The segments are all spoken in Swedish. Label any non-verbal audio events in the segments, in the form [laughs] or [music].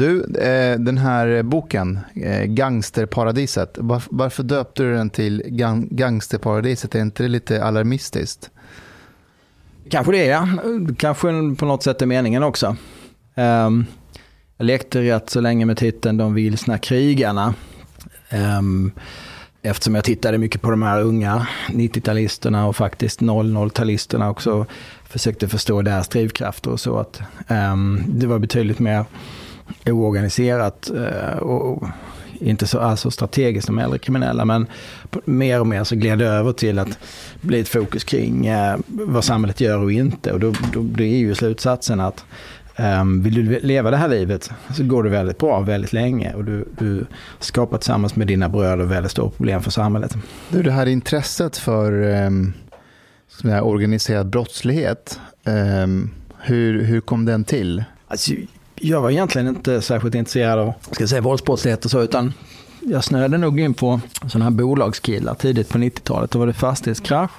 Du, eh, den här boken, eh, Gangsterparadiset, var, varför döpte du den till gang, Gangsterparadiset? Är inte det lite alarmistiskt? Kanske det, ja. Kanske på något sätt är meningen också. Um, jag lekte rätt så länge med titeln De vilsna krigarna. Um, eftersom jag tittade mycket på de här unga 90-talisterna och faktiskt 00-talisterna också. Försökte förstå deras drivkrafter och så. att um, Det var betydligt mer oorganiserat uh, och inte så alltså strategiskt som äldre kriminella, men mer och mer så gled det över till att bli ett fokus kring uh, vad samhället gör och inte. Och då, då, då är ju slutsatsen att Um, vill du leva det här livet så går det väldigt bra väldigt länge och du, du skapar tillsammans med dina bröder väldigt stora problem för samhället. Du, det här intresset för um, organiserad brottslighet, um, hur, hur kom den till? Alltså, jag var egentligen inte särskilt intresserad av ska säga, våldsbrottslighet och så, utan jag snöade nog in på sådana här bolagskillar tidigt på 90-talet. Då var det fastighetskrasch.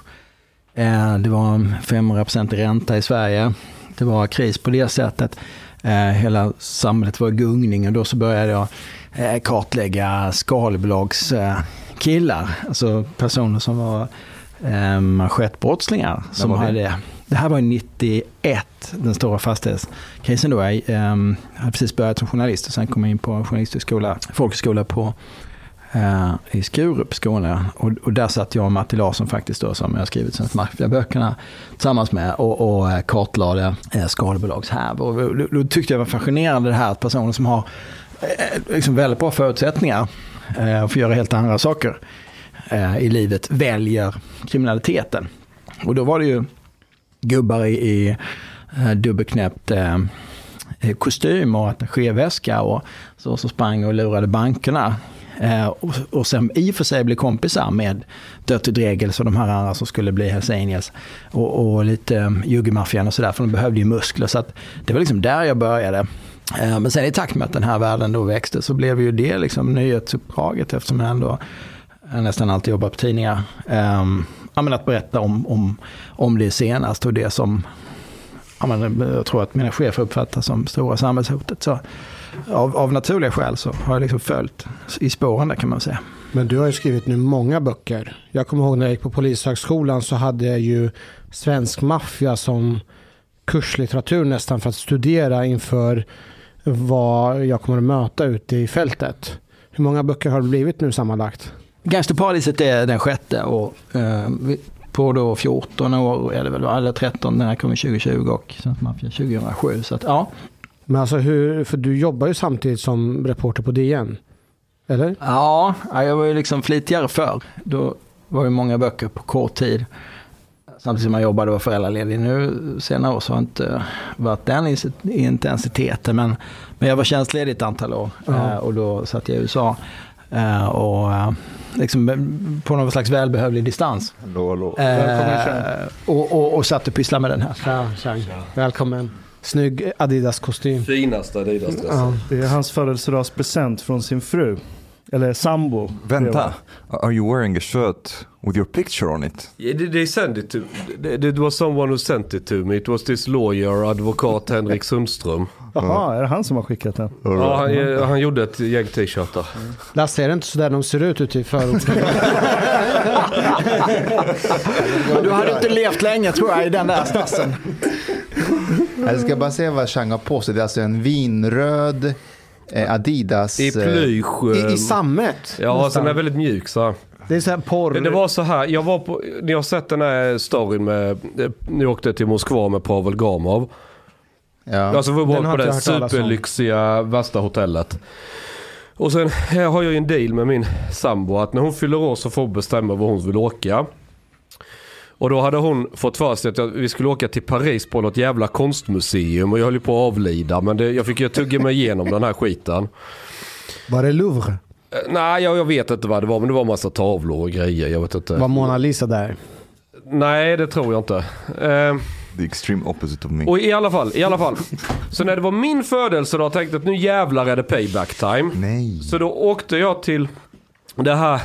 Eh, det var 500% ränta i Sverige det var kris på det sättet. Eh, hela samhället var i gungning och då så började jag eh, kartlägga skalbolagskillar. alltså personer som var eh, manschettbrottslingar. Som hade, det här var 91, den stora fastighetskrisen då. Ehm, jag hade precis börjat som journalist och sen kom jag in på journalisthögskola, folkhögskola på eh, i Skurup, Skåne. Och, och, där satt jag och Matti Larsson faktiskt då, som jag skrivit sen Maffiaböckerna tillsammans med och, och eh, kartlade eh, skalbolagshärvor. Och då, då tyckte jag var fascinerande det här att personer som har eh, liksom väldigt bra förutsättningar eh, för att göra helt andra saker eh, i livet väljer kriminaliteten. Och då var det ju gubbar i, i eh, dubbelknäppt eh, eh, kostym och attachéväska och så, så sprang och lurade bankerna Eh, och, och sen i och för sig blev kompisar med Dirty Dregels och de här andra som skulle bli Hells Angels. Och, och lite eh, juggemaffian och sådär, för de behövde ju muskler. Så att det var liksom där jag började. Eh, men sen i takt med att den här världen då växte så blev ju det liksom nyhetsuppdraget eftersom jag ändå jag nästan alltid jobbar på tidningar. Um, att berätta om, om, om det senast och det som eh, jag tror att mina chefer uppfattar som stora samhällshotet. Så av, av naturliga skäl så har jag liksom följt i spåren där kan man säga. Men du har ju skrivit nu många böcker. Jag kommer ihåg när jag gick på Polishögskolan så hade jag ju svensk maffia som kurslitteratur nästan för att studera inför vad jag kommer att möta ute i fältet. Hur många böcker har det blivit nu sammanlagt? Gangsterparadiset är den sjätte och eh, på då 14 år, eller väl, eller 13, den här kommer 2020 och Svensk Maffia 2007. Så att, ja, men alltså hur, för du jobbar ju samtidigt som reporter på DN. Eller? Ja, jag var ju liksom flitigare förr. Då var det många böcker på kort tid. Samtidigt som jag jobbade och var föräldraledig. Nu senare år så har jag inte varit den intensiteten. Men, men jag var tjänstledig ett antal år ja. Eh, och då satt jag i USA. Uh, och uh, liksom på någon slags välbehövlig distans. Hallå, hallå. Välkommen, och, och, och satt och pysslade med den här. Ja, Välkommen. Snygg Adidas-kostym. Finaste Adidas-dressen. Ja, det är hans födelsedagspresent från sin fru. Eller sambo. Vänta, are you wearing a shirt with your picture on it? Yeah, they, they sent it to, it was someone who sent it to me. It was this lawyer, advokat Henrik Sundström. Jaha, är det han som har skickat den? Ja, han, han gjorde ett gäng t-shirtar. Lasse, är det inte sådär de ser ut ute i förorten? [laughs] du hade inte levt länge tror jag i den där stassen. Jag ska bara se vad Chang har på sig. Det är alltså en vinröd eh, Adidas. I plysch. I, i eh, sammet. Ja, nästan. den är väldigt mjuk så här. Det är så här porr. Det var så här, jag var på, ni har sett den här storyn med, ni åkte till Moskva med Pavel Gamov. Ja. Alltså vi var på det superlyxiga värsta hotellet. Och sen har jag ju en deal med min sambo att när hon fyller år så får hon bestämma var hon vill åka. Och då hade hon fått för sig att vi skulle åka till Paris på något jävla konstmuseum och jag höll ju på att avlida men det, jag fick ju tugga mig igenom den här skiten. Var det Louvre? Eh, nej, jag, jag, vet inte vad det var men det var massa tavlor och grejer. Jag vet inte. Var Mona Lisa där? Nej, det tror jag inte. Uh, The extreme opposite of me. Och i alla fall, i alla fall. Så när det var min födelsedag tänkte jag att nu jävlar är det payback time. Nej. Så då åkte jag till det här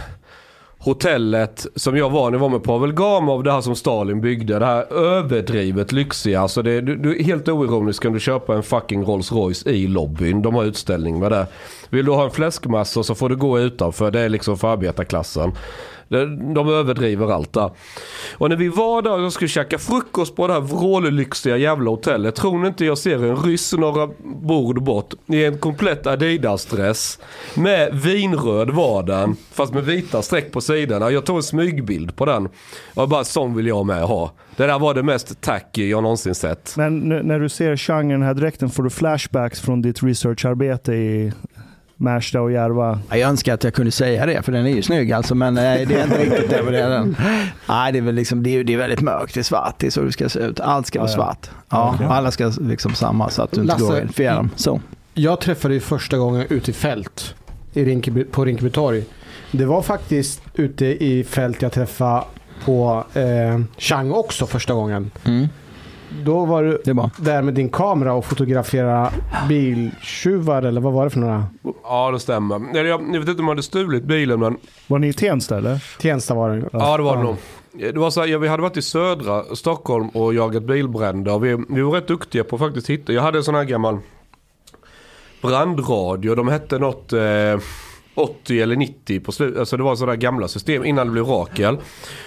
hotellet som jag var jag var med Pavel Gamov, det här som Stalin byggde. Det här överdrivet lyxiga. Alltså det, du, du, helt oironiskt kan du köpa en fucking Rolls Royce i lobbyn. De har utställning med det. Vill du ha en fläskmassa så får du gå utanför. Det är liksom för arbetarklassen. De överdriver allt där. Och när vi var där och skulle käka frukost på det här vrållyxiga jävla hotellet. Tror ni inte jag ser en ryss några bord bort i en komplett Adidas-dress. Med vinröd var den. Fast med vita streck på sidorna. Jag tog en smygbild på den. Och bara sån vill jag med ha. Det där var det mest tacky jag någonsin sett. Men när du ser Chang i den här dräkten får du flashbacks från ditt researcharbete i Märsta och Järva. Jag önskar att jag kunde säga det, för den är ju snygg alltså, men eh, det är inte riktigt det. det är den. Nej, det är väl liksom, det är, det är väldigt mörkt, det är svart, det är så det ska se ut. Allt ska vara svart. Ja, okay. alla ska liksom samma så att du inte Lasse, går fel dem. Så. Jag träffade dig första gången ute i fält i Rinkeby, på Rinkeby torg. Det var faktiskt ute i fält jag träffade på eh, Chang också första gången. Mm. Då var du där med din kamera och fotograferade biltjuvar eller vad var det för några? Ja det stämmer. Jag, jag vet inte om de hade stulit bilen men... Var ni i Tensta eller? Tensta var det. Ja det var det nog. Det var så här, ja, vi hade varit i södra Stockholm och jagat bilbränder. Vi, vi var rätt duktiga på att faktiskt hitta. Jag hade en sån här gammal brandradio. De hette något... Eh, 80 eller 90 på slutet. Alltså det var sådana gamla system innan det blev Rakel.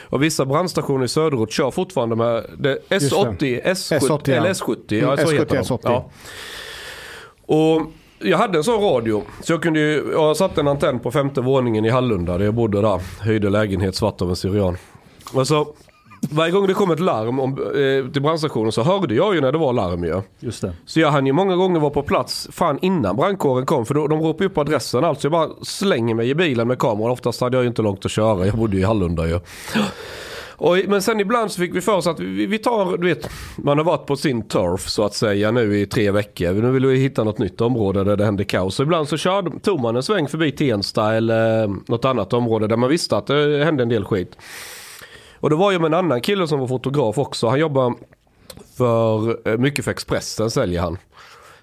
Och vissa brandstationer i söderort kör fortfarande med det S80, S70, S80 eller S70. Ja, så S70, heter de. S80. Ja. Och jag hade en sån radio. Så jag kunde ju, jag satte en antenn på femte våningen i Hallunda där jag bodde där. Höjde lägenhet svart av en syrian. Och så varje gång det kom ett larm om, eh, till brandstationen så hörde jag ju när det var larm ju. Just det. Så jag hann ju många gånger vara på plats fan innan brandkåren kom. För då, de ropade upp adressen alltså. Jag bara slänger mig i bilen med kameran. Oftast hade jag ju inte långt att köra. Jag bodde ju i Hallunda ju. Och, men sen ibland så fick vi för oss att vi, vi tar, du vet, man har varit på sin turf så att säga nu i tre veckor. Nu vill vi hitta något nytt område där det händer kaos. Så ibland så körde, tog man en sväng förbi Tensta eller något annat område där man visste att det hände en del skit. Och då var jag med en annan kille som var fotograf också. Han jobbar för, eh, mycket för Expressen säljer han.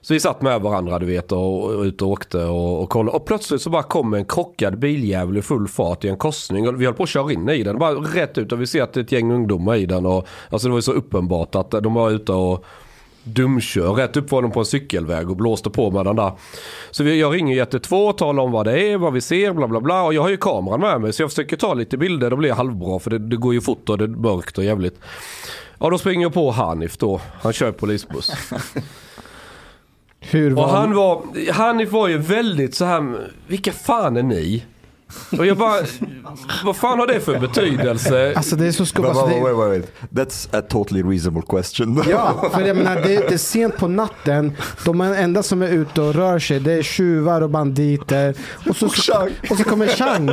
Så vi satt med varandra du vet och, och ut och åkte och, och kollade. Och plötsligt så bara kom en krockad biljävel i full fart i en korsning. Och vi höll på att köra in i den. Bara rätt ut och vi ser att det är ett gäng ungdomar i den. Och, alltså det var ju så uppenbart att de var ute och dumkör rätt upp var de på en cykelväg och blåste på med den där. Så jag ringer 112 och talar om vad det är, vad vi ser, bla bla bla. Och jag har ju kameran med mig så jag försöker ta lite bilder. Då blir jag halvbra för det, det går ju fort och det är mörkt och jävligt. Ja då springer jag på Hanif då. Han kör polisbuss. [laughs] Hur var och han var, Hanif var ju väldigt så här, vilka fan är ni? Och jag bara, vad fan har det för betydelse? Alltså det är så skumt. Alltså, wait, wait, wait. That's a totally reasonable question. [laughs] ja, för jag menar det, det är sent på natten. De enda som är ute och rör sig det är tjuvar och banditer. Och så, och så kommer Chang.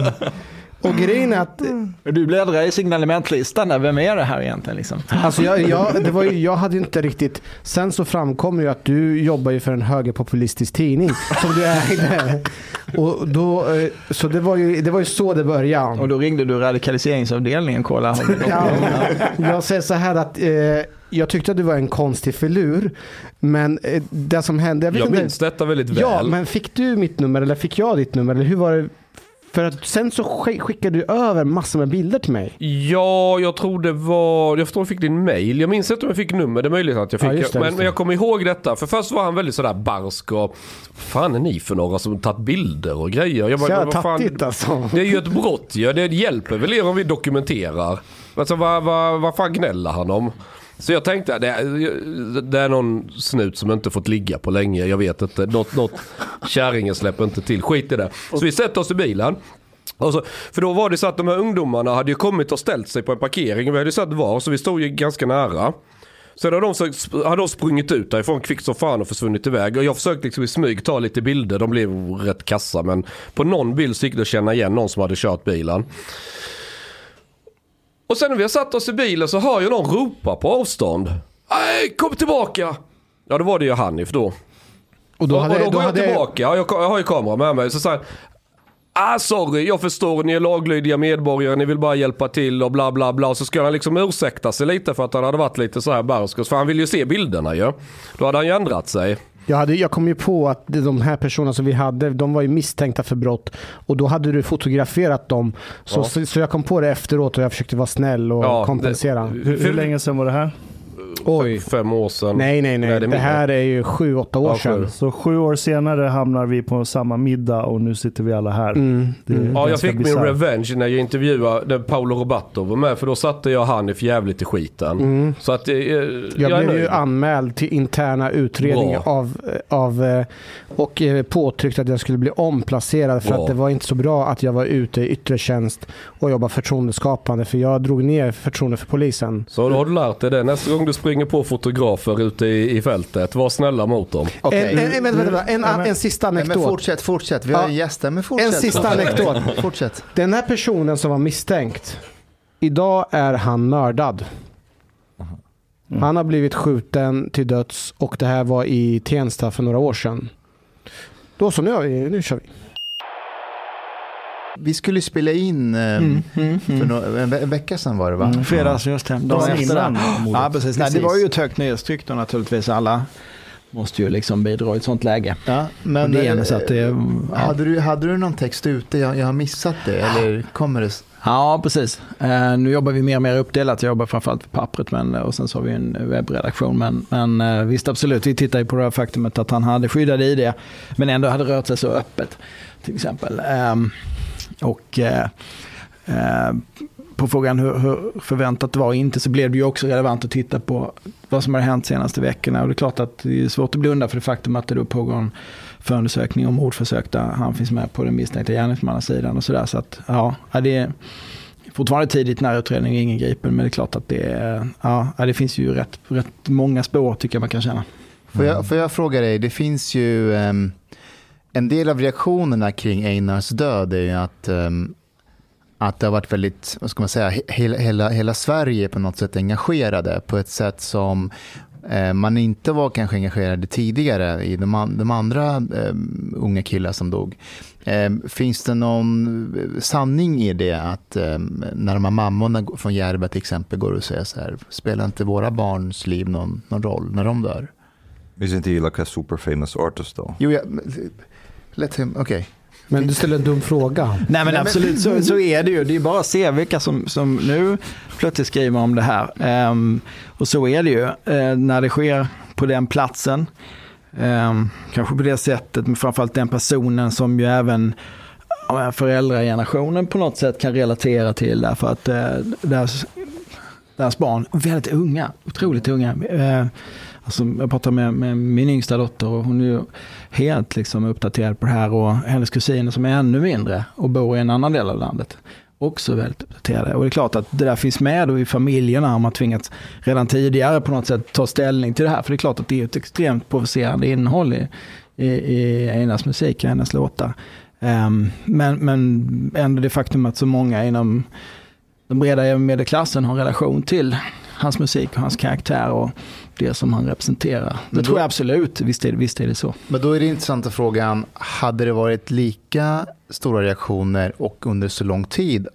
Och grejen är att... Du bläddrar i signalementlistan Vem är det här egentligen? Liksom? Alltså jag, jag, det var ju, jag hade inte riktigt... Sen så framkom ju att du jobbar ju för en högerpopulistisk tidning som du ägde. Och då, eh, så det var, ju, det var ju så det började. Och då ringde du radikaliseringsavdelningen, kolla. ja, jag säger så här att... Eh, jag tyckte att du var en konstig filur. Men eh, det som hände... Jag, jag minns inte, detta väldigt väl. Ja, men fick du mitt nummer eller fick jag ditt nummer? Eller hur var det? För att sen så skickade du över massor med bilder till mig. Ja, jag tror det var... Jag förstår jag fick din mail. Jag minns inte om jag fick nummer. Det är möjligt att jag fick. Ja, det, men, men, jag kommer ihåg detta. För först var han väldigt sådär barsk och... Fan är ni för några som tagit bilder och grejer? Jag bara, vad fan, alltså. Det är ju ett brott ju. Det hjälper väl er om vi dokumenterar. Alltså vad, vad, vad fan gnäller han om? Så jag tänkte, det är, det är någon snut som inte fått ligga på länge. Jag vet inte. Något, något kärringen släpper inte till. Skit i det. Så vi sätter oss i bilen. Så, för då var det så att de här ungdomarna hade ju kommit och ställt sig på en parkering. Vi hade ju sett var, så vi stod ju ganska nära. Sen hade de, hade de sprungit ut därifrån kvickt som fan och försvunnit iväg. Och jag försökte liksom i smyg ta lite bilder. De blev rätt kassa. Men på någon bild så gick det att känna igen någon som hade kört bilen. Och sen när vi har satt oss i bilen så hör jag någon ropa på avstånd. Nej, kom tillbaka! Ja, då var det ju Hanif då. Och då, hade, och, och då, då går jag tillbaka, jag, jag har ju kamera med mig. Så säger Ah, sorry, jag förstår, ni är laglydiga medborgare, ni vill bara hjälpa till och bla bla bla. Så ska han liksom ursäkta sig lite för att han hade varit lite så här barsk. För han vill ju se bilderna ju. Då hade han ju ändrat sig. Jag, hade, jag kom ju på att de här personerna som vi hade, de var ju misstänkta för brott. Och då hade du fotograferat dem. Så, ja. så, så, jag kom på det efteråt och jag försökte vara snäll och ja, kompensera. Det, hur, hur länge sedan var det här? Oj. Fem år sedan. Nej, nej, nej. Det, det här är ju sju, åtta år ja, sedan. Så sju år senare hamnar vi på samma middag och nu sitter vi alla här. Mm. Mm. Ja, jag fick bizarre. min revenge när jag intervjuade Paolo Robato var med. För då satte jag han för jävligt i skiten. Mm. Så att, eh, jag, jag blev ju anmäld till interna utredning av, av eh, och eh, påtryckt att jag skulle bli omplacerad för bra. att det var inte så bra att jag var ute i yttre tjänst och jobbade förtroendeskapande. För jag drog ner förtroende för polisen. Så då har du lärt dig det nästa gång du springer på fotografer ute i, i fältet. Var snälla mot dem. Okay. En, en, vänta, vänta, en, en, en sista anekdot. Men fortsätt, fortsätt. Vi har ja. gäster. Men fortsätt. En sista anekdot. fortsätt. Den här personen som var misstänkt. Idag är han mördad. Mm. Han har blivit skjuten till döds och det här var i Tensta för några år sedan. Då så, nu, nu kör vi. Vi skulle spela in eh, mm, mm, för mm. no en, ve en, vecka sedan var det va? Mm, fredags, just det. Dagen efter den. Ja, precis. Nej, det var ju ett högt nyhetstryck då naturligtvis. Alla måste ju liksom bidra i ett sånt läge. Ja, men det ena, så att det, ja. hade, du, hade du någon text ute? Jag, jag har missat det. Eller kommer det? Ja, precis. Uh, nu jobbar vi mer och mer uppdelat. Jag jobbar framförallt för pappret men, och sen så har vi en webbredaktion. Men, men uh, visst, absolut. Vi tittar ju på det här faktumet att han hade skyddade ID men ändå hade rört sig så öppet. Till exempel. Um, och uh, på frågan hur, hur, förväntat det var och inte så blev det ju också relevant att titta på vad som har hänt senaste veckorna. Och det är klart att det är svårt att blunda för det faktum att det då pågår en förundersökning om mordförsök där han finns med på den misstänkta gärningsmannasidan och sådär. Så att ja, det är fortfarande tidigt när utredningen är ingripen men det är klart att det, är, ja, det finns ju rätt, rätt många spår tycker jag man kan känna. Får jag, får jag fråga dig, det finns ju um, en del av reaktionerna kring Einars död är ju att um, att det har varit väldigt, vad ska man säga, hela, hela, hela Sverige på något sätt engagerade på ett sätt som eh, man inte var kanske engagerade tidigare i de, de andra eh, unga killar som dog. Eh, finns det någon sanning i det att eh, när de här mammorna från Järva till exempel går och säger så här, spelar inte våra barns liv någon, någon roll när de dör? Isn't he like a super famous artist though? Jo, ja, let him, okej. Okay. Men du ställer en dum fråga. Nej men absolut, så, så är det ju. Det är bara att se vilka som, som nu plötsligt skriver om det här. Um, och så är det ju uh, när det sker på den platsen. Um, kanske på det sättet, men framförallt den personen som ju även föräldragenerationen på något sätt kan relatera till. Därför att uh, deras, deras barn, väldigt unga, otroligt unga. Uh, Alltså, jag pratar med, med, min yngsta dotter och hon är ju helt liksom uppdaterad på det här och hennes kusiner som är ännu mindre och bor i en annan del av landet också väldigt uppdaterade. Och det är klart att det där finns med då i familjerna om man tvingats redan tidigare på något sätt ta ställning till det här. För det är klart att det är ett extremt provocerande innehåll i, i, i Einars musik i hennes låtar. Um, men, men ändå det faktum att så många inom den breda medelklassen har relation till hans musik och hans karaktär och det som han representerar. Det men tror jag absolut, visst är, visst är det så. Men då är det intressanta frågan, hade det varit lika stora reaktioner och under så lång tid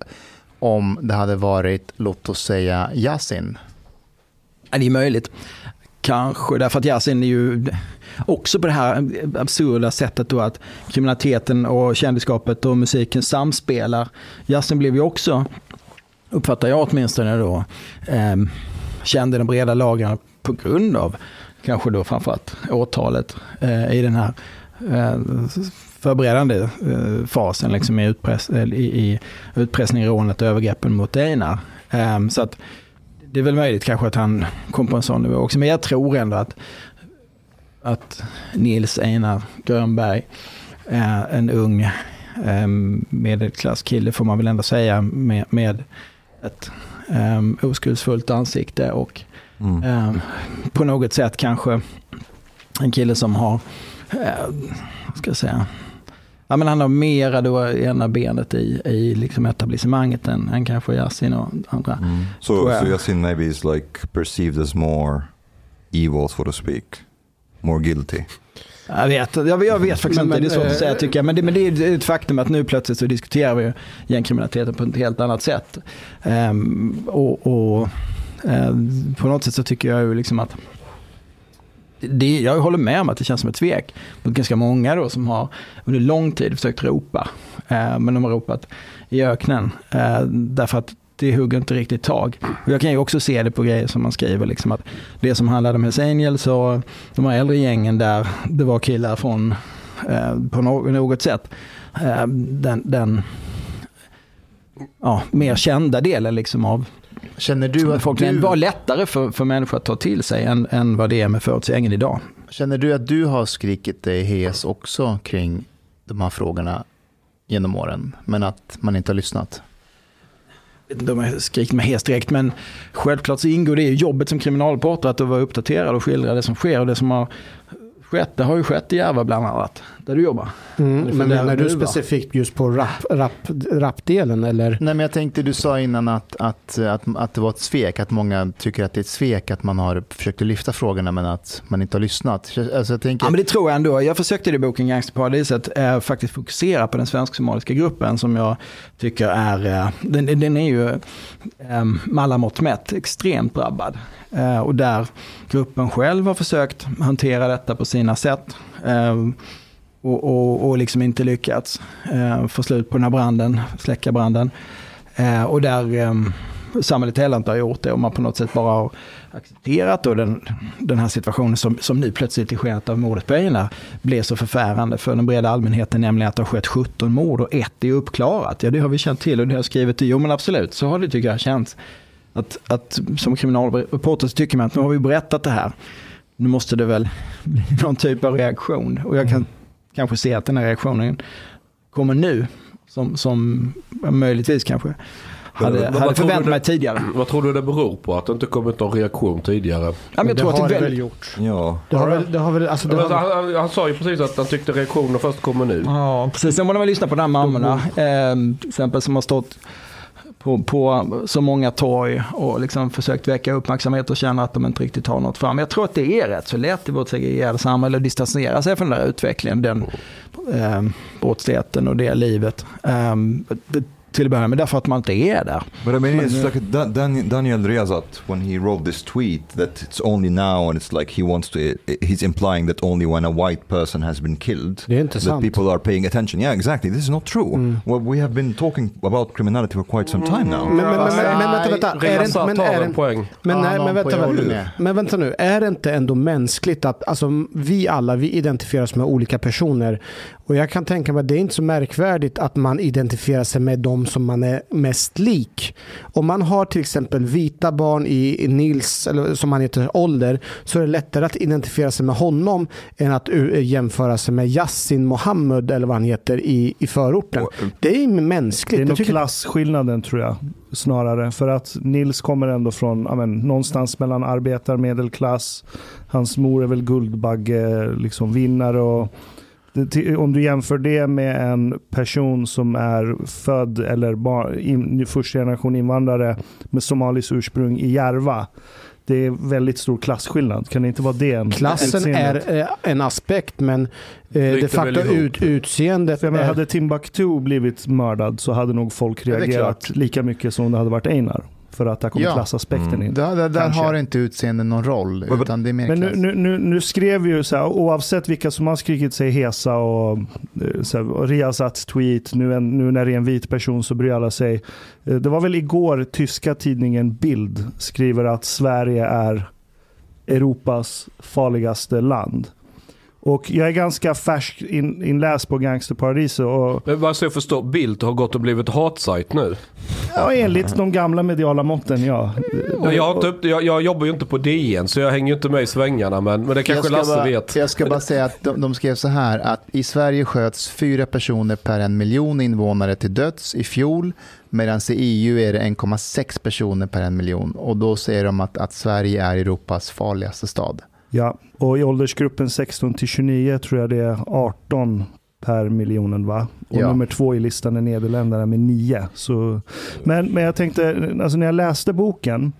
om det hade varit, låt oss säga, Yasin? Ja, det är möjligt. Kanske, därför att Yasin är ju också på det här absurda sättet då att kriminaliteten och kändisskapet och musiken samspelar. Yasin blev ju också, uppfattar jag åtminstone då, eh, kände de breda lagren på grund av kanske då framförallt åtalet eh, i den här eh, förberedande eh, fasen liksom i, utpress, i, i utpressning, rånet och övergreppen mot Einar. Eh, så att det är väl möjligt kanske att han kom på en sån nivå också. Men jag tror ändå att, att Nils Einar Grönberg, är en ung ehm, medelklasskille får man väl ändå säga med, med ett um, oskuldsfullt ansikte och mm. um, på något sätt kanske en kille som har, uh, ska jag säga, Ja, men han har mera då ena benet i, i liksom etablissemanget än, än kanske Yasin och andra. Mm. So, so Yasin maybe is like perceived as more evil so to speak, more guilty. Jag vet, jag, jag vet faktiskt men, inte, det är svårt att säga tycker jag. Men det, men det är ett faktum att nu plötsligt så diskuterar vi gängkriminaliteten på ett helt annat sätt. Um, och, och Eh, på något sätt så tycker jag ju liksom att det, jag håller med om att det känns som ett svek mot ganska många då som har under lång tid försökt ropa. Eh, men de har ropat i öknen. Eh, därför att det hugger inte riktigt tag. Och jag kan ju också se det på grejer som man skriver, liksom att det som handlade om Hells Angels och de här äldre gängen där det var killar från, eh, på något sätt, eh, den, den ja, mer kända delen liksom av Känner du att folk, du... var lättare för, för människor att ta till sig än, än vad det är med förutsägningen idag. Känner du att du har skrikit dig hes också kring de här frågorna genom åren, men att man inte har lyssnat? De har skrikit mig hes direkt, men självklart så ingår det i jobbet som kriminalreporter att vara uppdaterad och skildra det som sker och det som har skett. Det har ju skett i Järva bland annat, där du jobbar. Mm, men menar du, du specifikt just på rap, rap, rapdelen eller? Nej men jag tänkte, du sa innan att, att, att, att det var ett svek, att många tycker att det är ett svek att man har försökt lyfta frågorna men att man inte har lyssnat. Alltså, jag tänker... Ja men det tror jag ändå. Jag försökte i boken Gangsterparadiset eh, faktiskt fokusera på den svensk-somaliska gruppen som jag tycker är, eh, den, den är ju eh, med alla mått mätt extremt drabbad. Eh, och där gruppen själv har försökt hantera detta på sina sätt. Eh, och, och, och liksom inte lyckats eh, få slut på den här branden, släcka branden. och där samhället heller inte har gjort det och man på något sätt bara har accepterat då den, den här situationen som, som nu plötsligt i skenet av mordet på Einar blev så förfärande för den breda allmänheten, nämligen att det har skett 17 mord och ett är uppklarat. Ja, det har vi känt till och det har jag skrivit. Jo, men absolut, så har det tycker jag känts. Att, att som kriminalreporter så tycker man att nu har vi berättat det här. Nu måste det väl [laughs] bli någon typ av reaktion. Och jag kan kanske se att den här reaktionen kommer nu. Som, som möjligtvis kanske hade, men, hade förväntat mig tidigare. Vad tror du det beror på? Att det inte kommit någon reaktion tidigare? Ja, men jag det tror att det, väl gjort. Ja. Det har väl, det har väl, alltså det har... han, han, sa ju precis att han tyckte reaktionen först kommer nu. Ja, precis. Sen man lyssna på de här mammorna. Eh, till exempel som har stått på, på så många torg och liksom försökt väcka uppmärksamhet och känna att de inte riktigt har något fram. Jag tror att det är rätt så lätt i vårt segregerade samhälle att distansera sig från den där utvecklingen, den eh, brottsligheten och det livet. Eh, till att börja med därför att man inte är där. But I mean it's like Dan, Daniel Riazat when he wrote this tweet that it's only now and it's like he wants to he's implying that only when a white person has been killed det är inte that sant. people are paying attention. Yeah exactly, this is not true. Mm. Well, we have been talking about criminality for quite some time now. Men, men, men, men vänta, vänta. Är det, men, är det, poäng. Men, nej, men, vänta, vänta, men vänta nu, är det inte ändå mänskligt att alltså, vi alla, vi identifierar oss med olika personer och jag kan tänka mig att det är inte så märkvärdigt att man identifierar sig med de som man är mest lik. Om man har till exempel vita barn i Nils, eller som han heter, ålder, så är det lättare att identifiera sig med honom än att jämföra sig med Yassin Mohammed eller vad han heter i, i förorten. Det är mänskligt. Det är nog tycker... klasskillnaden tror jag snarare. För att Nils kommer ändå från amen, någonstans mellan arbetar medelklass. Hans mor är väl Guldbagge, liksom vinnare och om du jämför det med en person som är född eller bar, in, första generation invandrare med somaliskt ursprung i Järva. Det är väldigt stor klasskillnad. Kan det inte vara det? En, Klassen är eh, en aspekt men eh, de facto ut, utseendet. För Hade Timbuktu blivit mördad så hade nog folk reagerat lika mycket som om det hade varit Einar. För att där kommer ja. klassaspekten mm. in. Där, där, där har inte utseende någon roll. Utan det är mer Men nu, nu, nu, nu, skrev vi ju så här, oavsett vilka som har skrikit sig hesa och, eh, så här, och Riazats tweet, nu, en, nu när det är en vit person så bryr alla sig. Eh, det var väl igår tyska tidningen Bild skriver att Sverige är Europas farligaste land. Och jag är ganska färsk in, inläst på Gangsterparadiset. Och... Men bara så jag förstår, Bildt har gått och blivit hatsajt nu? Ja, enligt de gamla mediala måtten, ja. Och, jag, har inte, jag, jag, jobbar ju inte på DN, så jag hänger ju inte med i svängarna, men, men det kanske Lasse bara, vet. Jag ska bara säga att de, de skrev så här, att i Sverige sköts fyra personer per en miljon invånare till döds i fjol, medan i EU är det 1,6 personer per en miljon. Och då säger de att, att Sverige är Europas farligaste stad. Ja, och i åldersgruppen 16 till 29 tror jag det är 18 per miljonen va? Och ja. nummer två i listan är Nederländerna med 9. Så, men, men jag tänkte, alltså när jag läste boken,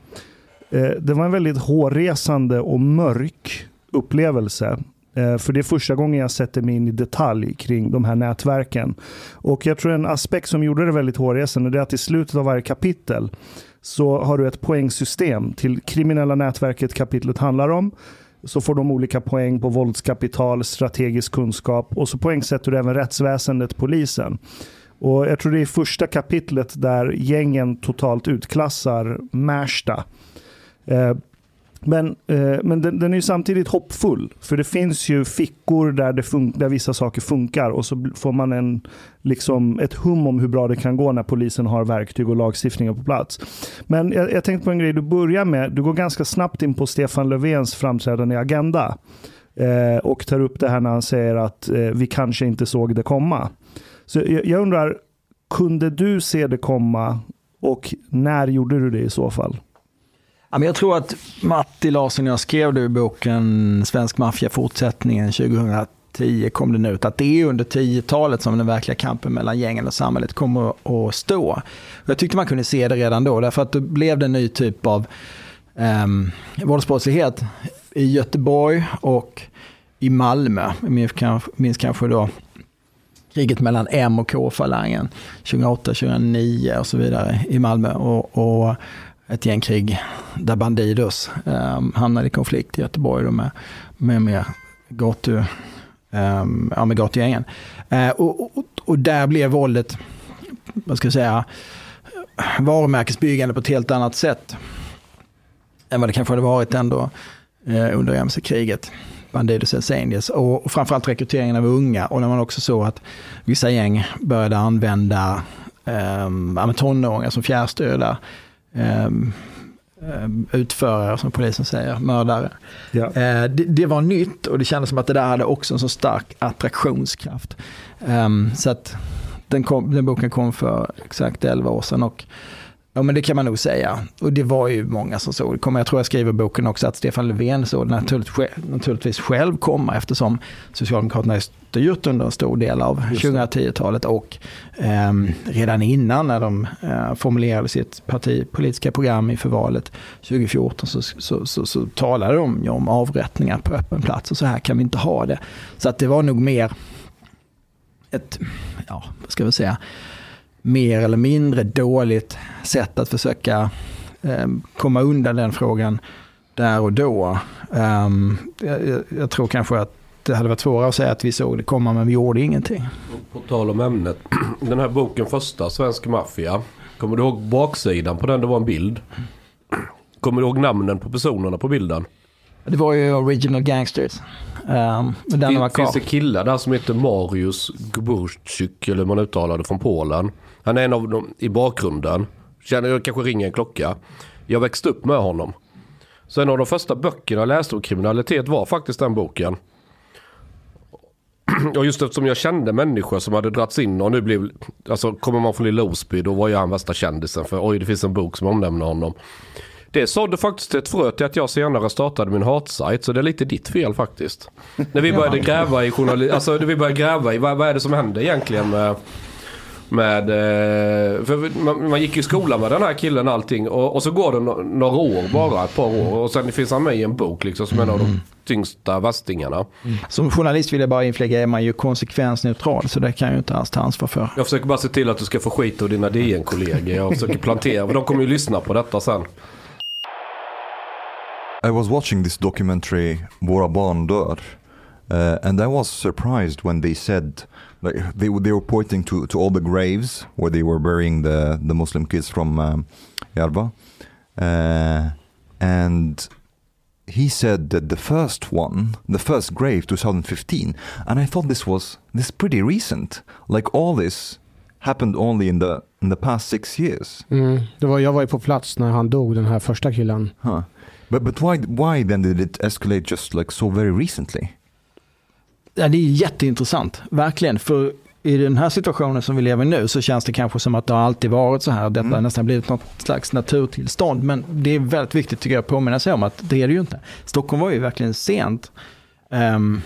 eh, det var en väldigt hårresande och mörk upplevelse. Eh, för det är första gången jag sätter mig in i detalj kring de här nätverken. Och jag tror en aspekt som gjorde det väldigt hårresande är att i slutet av varje kapitel så har du ett poängsystem till kriminella nätverket kapitlet handlar om så får de olika poäng på våldskapital, strategisk kunskap och så poängsätter du även rättsväsendet, polisen. Och Jag tror det är första kapitlet där gängen totalt utklassar Märsta. Eh, men, eh, men den, den, är samtidigt hoppfull. För det finns ju fickor där, det där vissa saker funkar och så får man en, liksom ett hum om hur bra det kan gå när polisen har verktyg och lagstiftningar på plats. Men jag, jag tänkte på en grej du börjar med. Du går ganska snabbt in på Stefan Löfvens framträdande i Agenda. Eh, och tar upp det här när han säger att eh, vi kanske inte såg det komma. Så jag, jag undrar, kunde du se det komma och när gjorde du det i så fall? Jag tror att Matti Larsson och jag skrev det i boken Svensk maffia fortsättningen 2010 kom den ut, att det är under 10-talet som den verkliga kampen mellan gängen och samhället kommer att stå. Jag tyckte man kunde se det redan då, därför att då blev det en ny typ av um, våldsbrottslighet i Göteborg och i Malmö. Jag minns kanske då kriget mellan M och K-falangen 2008-2009 och så vidare i Malmö. Och, och ett gängkrig där Bandidos eh, hamnade i konflikt i Göteborg med, med, med, gatu, eh, ja, med gatugängen. Eh, och, och, och, där blev våldet, vad ska jag säga, varumärkesbyggande på ett helt annat sätt än vad det kanske hade varit ändå eh, under mc-kriget. Bandidos Hells Angels och, och framförallt rekryteringen av unga och när man också såg att vissa gäng började använda eh, tonåringar som fjärrstödare utförare, som polisen säger, mördare. Ja. Eh, det, det, var nytt och det kändes som att det där hade också en så stark attraktionskraft. Um, så att den, kom, den boken kom för exakt 11 år sedan och Ja men det kan man nog säga. Och det var ju många som såg det Jag tror jag skriver i boken också att Stefan Löfven såg det naturligtvis, själv komma eftersom Socialdemokraterna har styrt under en stor del av 2010-talet och eh, redan innan när de eh, formulerade sitt partipolitiska program inför valet 2014 så, så, så, så talade de ju om avrättningar på öppen plats och så här kan vi inte ha det. Så att det var nog mer ett, ja vad ska vi säga, mer eller mindre dåligt sätt att försöka ehm, komma undan den frågan där och då. Ehm, jag, jag, tror kanske att det hade varit svårare att säga att vi såg det komma men vi gjorde ingenting. På tal om ämnet. [clears throat] Den här boken första, Svensk maffia. Kommer du ihåg baksidan på den? Det var en bild. [clears throat] Kommer du ihåg namnen på personerna på bilden? Det var ju Original Gangsters. Um, den fin, var finns det killar där som heter Marius Gburczyk, eller hur man uttalar det, från Polen. Han är en av dem i bakgrunden. Känner jag kanske ringer en klocka. Jag växte upp med honom. Så en av de första böckerna jag läste om kriminalitet var faktiskt den boken. [clears throat] Och just eftersom jag kände människor som hade dragits in och nu blev, alltså kommer man från Lilla Osby då var ju han värsta kändisen för oj det finns en bok som omnämner honom. Det sådde faktiskt ett frö till att jag senare startade min hatsajt så det är lite ditt fel faktiskt. När vi började gräva i journalistik, alltså när vi började gräva i vad, vad är det som händer egentligen med med, eh, för man, man gick i skolan med den här killen allting och, och så går det no några år bara, ett par år och sen finns han med i en bok liksom som en av de mm. tyngsta västingarna. Mm. Som journalist vill jag bara inflägga är man ju konsekvensneutral så det kan jag ju inte alls ta ansvar för. Jag försöker bara se till att du ska få skit av dina DN-kollegor. Jag försöker plantera, för de kommer ju lyssna på detta sen. I was watching this documentary Våra barn dör uh, and I was surprised when they said like they they were pointing to to all the graves where they were burying the the Muslim kids from um, Yarba, uh, and he said that the first one, the first grave, 2015, and I thought this was this pretty recent. Like all this happened only in the in the past six years. Mm, det var, jag var ju på plats när han dog, den här första killen. Huh. But but why why then did it escalate just like so very recently? Ja, det är jätteintressant, verkligen. För i den här situationen som vi lever i nu så känns det kanske som att det har alltid varit så här. Detta mm. har nästan blivit något slags naturtillstånd. Men det är väldigt viktigt tycker jag att påminna sig om att det är det ju inte. Stockholm var ju verkligen sent. Um,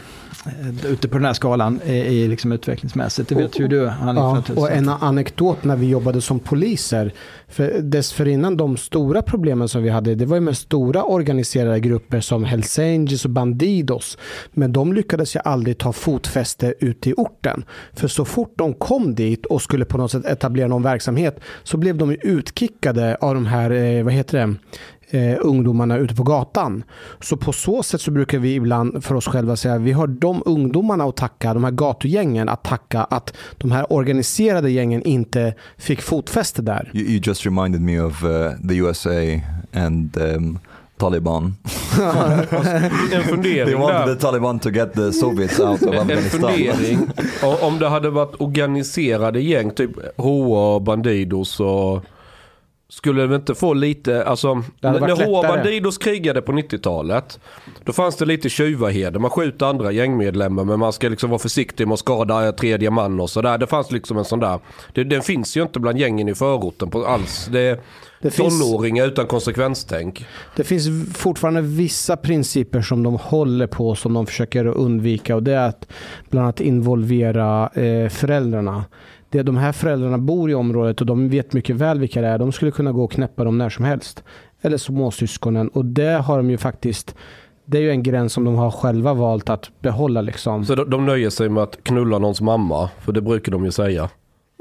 ute på den här skalan i liksom utvecklingsmässigt. Det vet ju du. Ja, och en anekdot när vi jobbade som poliser. För dessförinnan de stora problemen som vi hade, det var ju med stora organiserade grupper som Hells Angels och Bandidos. Men de lyckades ju aldrig ta fotfäste ute i orten. För så fort de kom dit och skulle på något sätt etablera någon verksamhet så blev de utkickade av de här, eh, vad heter det, eh, ungdomarna ute på gatan. Så på så sätt så brukar vi ibland för oss själva säga att vi har de ungdomarna att tacka, de här gatugängen att tacka att de här organiserade gängen inte fick fotfäste där. You, you just reminded me of uh, the USA and um, Taliban. [laughs] en fundering They wanted där. the Taliban to get the Soviets out of Afghanistan. En fundering. Om det hade varit organiserade gäng, typ HA, Bandidos och skulle vi inte få lite, alltså när HA Bandidos krigade på 90-talet då fanns det lite tjuvaheder. Man skjuter andra gängmedlemmar men man ska liksom vara försiktig med att skada tredje man och sådär. Det fanns liksom en sån där, det, den finns ju inte bland gängen i förorten på alls. Det, det tonåringar finns, utan konsekvenstänk. Det finns fortfarande vissa principer som de håller på som de försöker undvika och det är att bland annat involvera eh, föräldrarna det, de här föräldrarna bor i området och de vet mycket väl vilka det är. De skulle kunna gå och knäppa dem när som helst. Eller småsyskonen. Och det har de ju faktiskt det är ju en gräns som de har själva valt att behålla. Liksom. Så de, de nöjer sig med att knulla någons mamma? För det brukar de ju säga.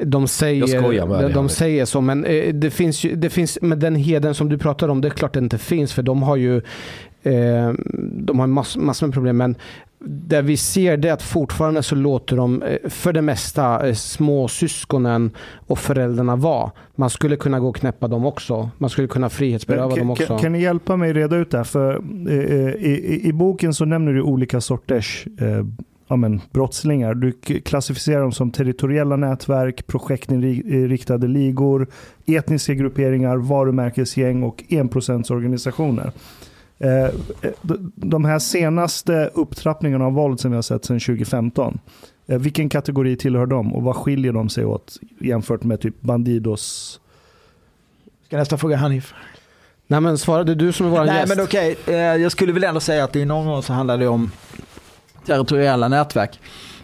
De säger, de, de säger så, men eh, det finns, ju, det finns med den heden som du pratar om, det är klart det inte finns, för de har ju eh, de har massor mass med problem. Men där vi ser det att fortfarande så låter de eh, för det mesta eh, småsyskonen och föräldrarna vara. Man skulle kunna gå och knäppa dem också. Man skulle kunna frihetsberöva dem också. Kan, kan, ni hjälpa mig reda ut det? För eh, i, i, i, boken så nämner du olika sorters eh, ja, men, brottslingar. Du klassificerar dem som territoriella nätverk, projektinriktade ligor, etniska grupperingar, varumärkesgäng och enprocentsorganisationer. Eh, de här senaste upptrappningarna av våld som vi har sett sedan 2015, eh, vilken kategori tillhör de och vad skiljer de sig åt jämfört med typ Bandidos? Ska nästa fråga Hanif? Nej men svarade du som är vår Nej gäst. men okej, okay. Eh, jag skulle väl ändå säga att i någon mån så handlar det om territoriella nätverk.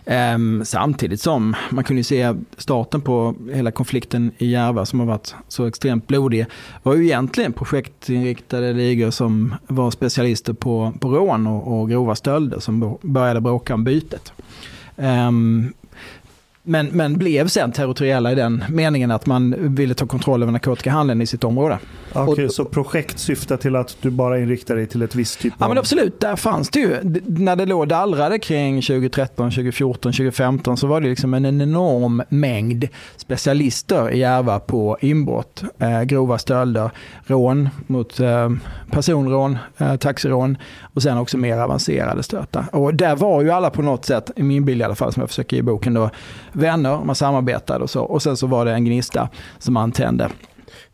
Ehm, samtidigt som man kunde se starten på hela konflikten i Järva som har varit så extremt blodig var ju egentligen projektinriktade ligor som var specialister på, på rån och, och grova stölder som började bråka om bytet. Um, men, men blev sen territoriella i den meningen att man ville ta kontroll över narkotikahandeln i sitt område. Okej, okay, så projekt syftar till att du bara inriktar dig till ett visst typ av... Ja men absolut, där fanns det ju. När det låg dallrade kring 2013, 2014, 2015 så var det liksom en enorm mängd specialister i Järva på inbrott, eh, grova stölder, rån mot eh, personrån, eh, taxirån och sen också mer avancerade stötar. Och där var ju alla på något sätt, i min bild i alla fall som jag försöker ge i boken då, vänner, man samarbetade och så. Och sen så var det en gnista som antände.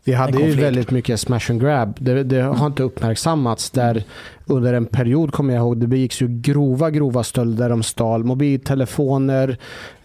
Vi hade ju väldigt mycket smash and grab. Det, det har inte uppmärksammats. Där under en period kommer jag ihåg, det begicks ju grova, grova stölder. De stal mobiltelefoner,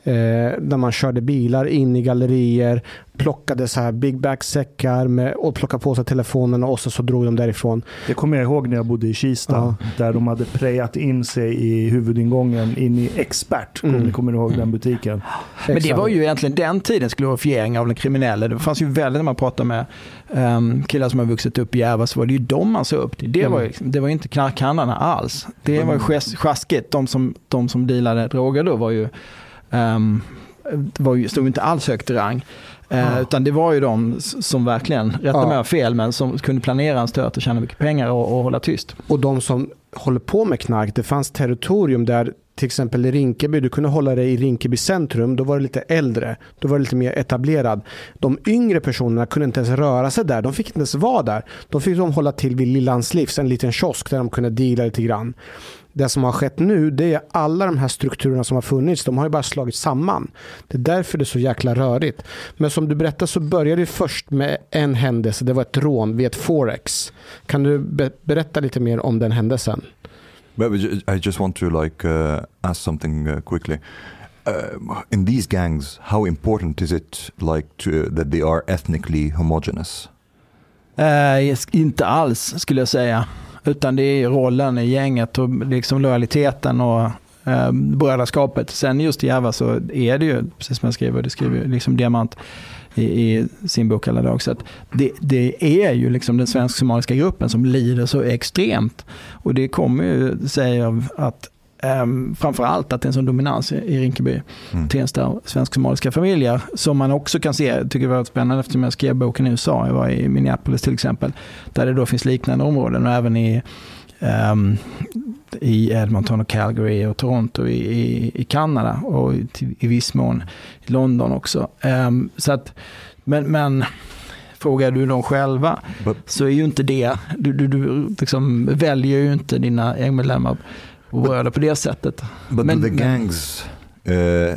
eh, där man körde bilar in i gallerier, plockade så här big bag-säckar med, och plockade på sig telefonerna och så, så drog de därifrån. Det kommer jag ihåg när jag bodde i Kista, ja. där de hade prejat in sig i huvudingången in i Expert. Mm. Kommer, kommer ni ihåg den butiken? Men det var ju egentligen den tidens glorifiering av den kriminella. Det fanns ju väldigt, när man pratar med um, killar som har vuxit upp i Järva, så var det ju de man såg upp till. Det, mm. var, ju, det var inte knarkhandlarna alls. Det var ju sjaskigt. De som, de som dealade droger då var ju um, var ju, stod inte alls högt i rang. Uh, Utan det var ju de som verkligen, rätta ja. mig fel, men som kunde planera en stöt och tjäna mycket pengar och, och hålla tyst. Och de som håller på med knark, det fanns territorium där till exempel i Rinkeby, du kunde hålla dig i Rinkeby centrum, då var det lite äldre, då var det lite mer etablerad. De yngre personerna kunde inte ens röra sig där, de fick inte ens vara där. De fick de hålla till vid Lillans livs, en liten kiosk där de kunde deala lite grann. Det som har skett nu, det är alla de här strukturerna som har funnits, de har ju bara slagit samman. Det är därför det är så jäkla rörigt. Men som du berättade så började det först med en händelse, det var ett rån vid ett forex. Kan du berätta lite mer om den händelsen? I just want to like uh, ask something uh, quickly. Uh, in these gangs, how important is it like to, that they are ethnically homogenous? Uh, inte alls skulle jag säga. Utan det är rollen i gänget och liksom lojaliteten och eh, brödraskapet. Sen just i Järva så är det ju, precis som jag skriver, det skriver liksom Diamant, i, i sin bok alla dagar. Så det, det, är ju liksom den svensk-somaliska gruppen som lider så extremt. Och det kommer ju sig av att Um, framförallt att det är en sån dominans i Rinkeby, mm. Tensta svensk-somaliska familjer. Som man också kan se, tycker jag var spännande eftersom jag skrev boken i USA, jag var i Minneapolis till exempel, där det då finns liknande områden och även i um, i Edmonton och Calgary och Toronto i, i, i Kanada och i, i viss mån i London också. Um, så att, men, men frågar du dem själva But, så är ju inte det, du, du, du liksom väljer ju inte dina gängmedlemmar och bröder på det sättet. But men, the gangs uh,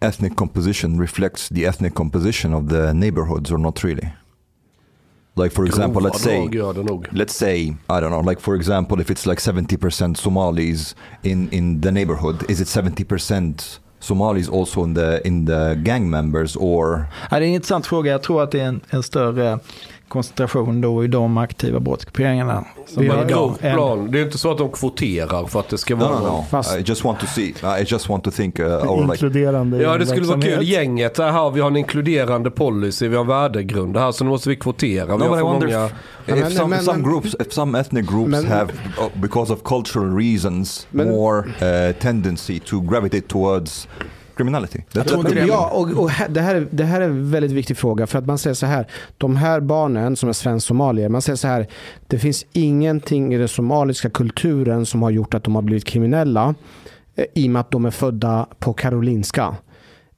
ethnic composition reflects the ethnic composition of the neighborhoods or not really? Like for example, let's say, let's say, I don't know, like for example, if it's like 70% Somalis in, in the neighborhood, is it 70% Somalis also in the, in the gang members or? Ja, det är en intressant fråga. Jag tror att det är en, en större koncentration då i de aktiva brottsgrupperingarna. Vi har idag. Plan. Det är inte så att de kvoterar för att det ska vara... No, no, no. I just want to see, I just want to think... Uh, or inkluderande like... Ja, det skulle vara kul. Gänget, här, vi har en inkluderande policy, vi har värdegrund här, så nu måste vi kvotera. Vi no, har för många... If, if some, some groups, if some ethnic groups men, have, uh, because of cultural reasons, men, more uh, tendency to gravitate towards criminality. Det, det, ja, och, och det, här, är, det här är en väldigt viktig fråga. För att man säger så här, de här barnen som är svensk-somalier, man säger så här, det finns ingenting i den somaliska kulturen som har gjort att de har blivit kriminella eh, i och med att de är födda på Karolinska.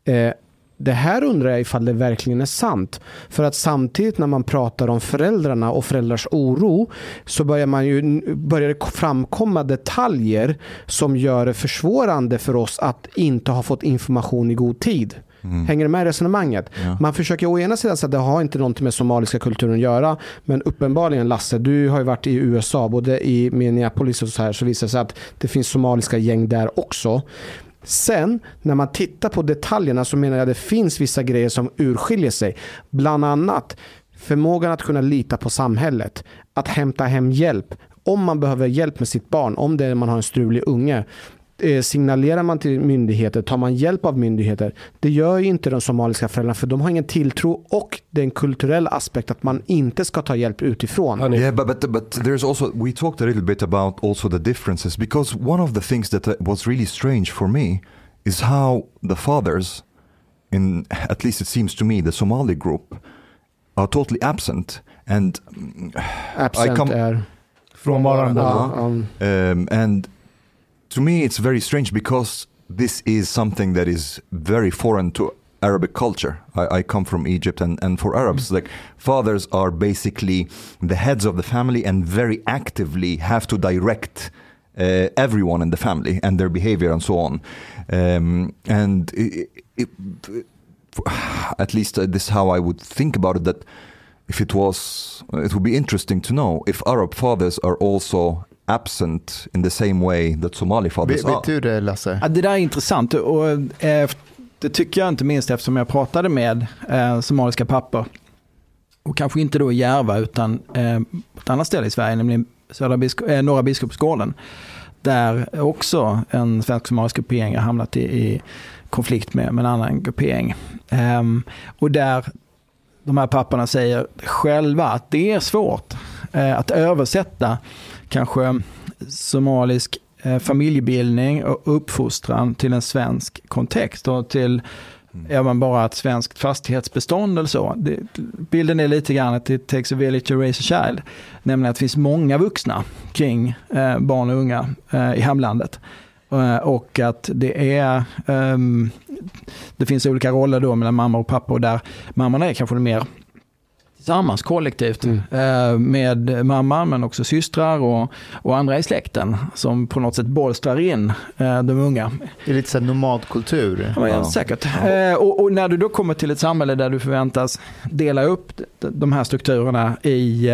Eh, det här undrar jag ifall det verkligen är sant. För att samtidigt när man pratar om föräldrarna och föräldrars oro så börjar, man ju, börjar det framkomma detaljer som gör det försvårande för oss att inte ha fått information i god tid. Mm. Hänger du med i resonemanget? Ja. Man försöker å ena sidan säga att det har inte något med somaliska kulturen att göra. Men uppenbarligen Lasse, du har ju varit i USA, både i Minneapolis och så här, så visar det sig att det finns somaliska gäng där också. Sen när man tittar på detaljerna så menar jag att det finns vissa grejer som urskiljer sig. Bland annat förmågan att kunna lita på samhället. Att hämta hem hjälp. Om man behöver hjälp med sitt barn, om det är man har en strulig unge. Eh, signalerar man till myndigheter, tar man hjälp av myndigheter. Det gör ju inte de somaliska föräldrarna för de har ingen tilltro och det är en kulturell aspekt att man inte ska ta hjälp utifrån. Yeah, but, but, but there's also, we talked a little bit about also the differences because one of the things that uh, was really strange for me is how the fathers, in at least it seems to me, the Somali group, are totally absent. And absent I come, är frånvarande. Um, um, and to me it's very strange because this is something that is very foreign to Arabic culture. I, I come from Egypt, and, and for Arabs, mm. like fathers are basically the heads of the family and very actively have to direct uh, everyone in the family and their behavior and so on. Um, and it, it, [sighs] at least uh, this is how I would think about it. That if it was, it would be interesting to know if Arab fathers are also absent in the same way that Somali fathers vet, are. Vet du det Lasse? Ja, det där är intressant och eh, det tycker jag inte minst eftersom jag pratade med eh, somaliska pappor. Och kanske inte då i Järva utan eh, på ett annat ställe i Sverige, nämligen Södra Biskop, eh, Norra Biskopsgården. Där också en svensk-somalisk gruppering har hamnat i, i konflikt med, med en annan gruppering. Um, och där de här papporna säger själva att det är svårt uh, att översätta kanske somalisk uh, familjebildning och uppfostran till en svensk kontext och till Mm. Är man bara ett svenskt fastighetsbestånd eller så. Det, bilden är lite grann att it takes a village to raise a child. Nämligen att det finns många vuxna kring eh, barn och unga eh, i hemlandet. Eh, och att det är ehm, det finns olika roller då mellan mamma och pappa och där mammorna är kanske mer tillsammans kollektivt mm. Eh, med mamman men också systrar och, och andra i släkten som på något sätt bolstrar in eh, de unga. Det är lite så nomadkultur. Ja, ja. Säkert. Ja. Eh, och, och, när du då kommer till ett samhälle där du förväntas dela upp de här strukturerna i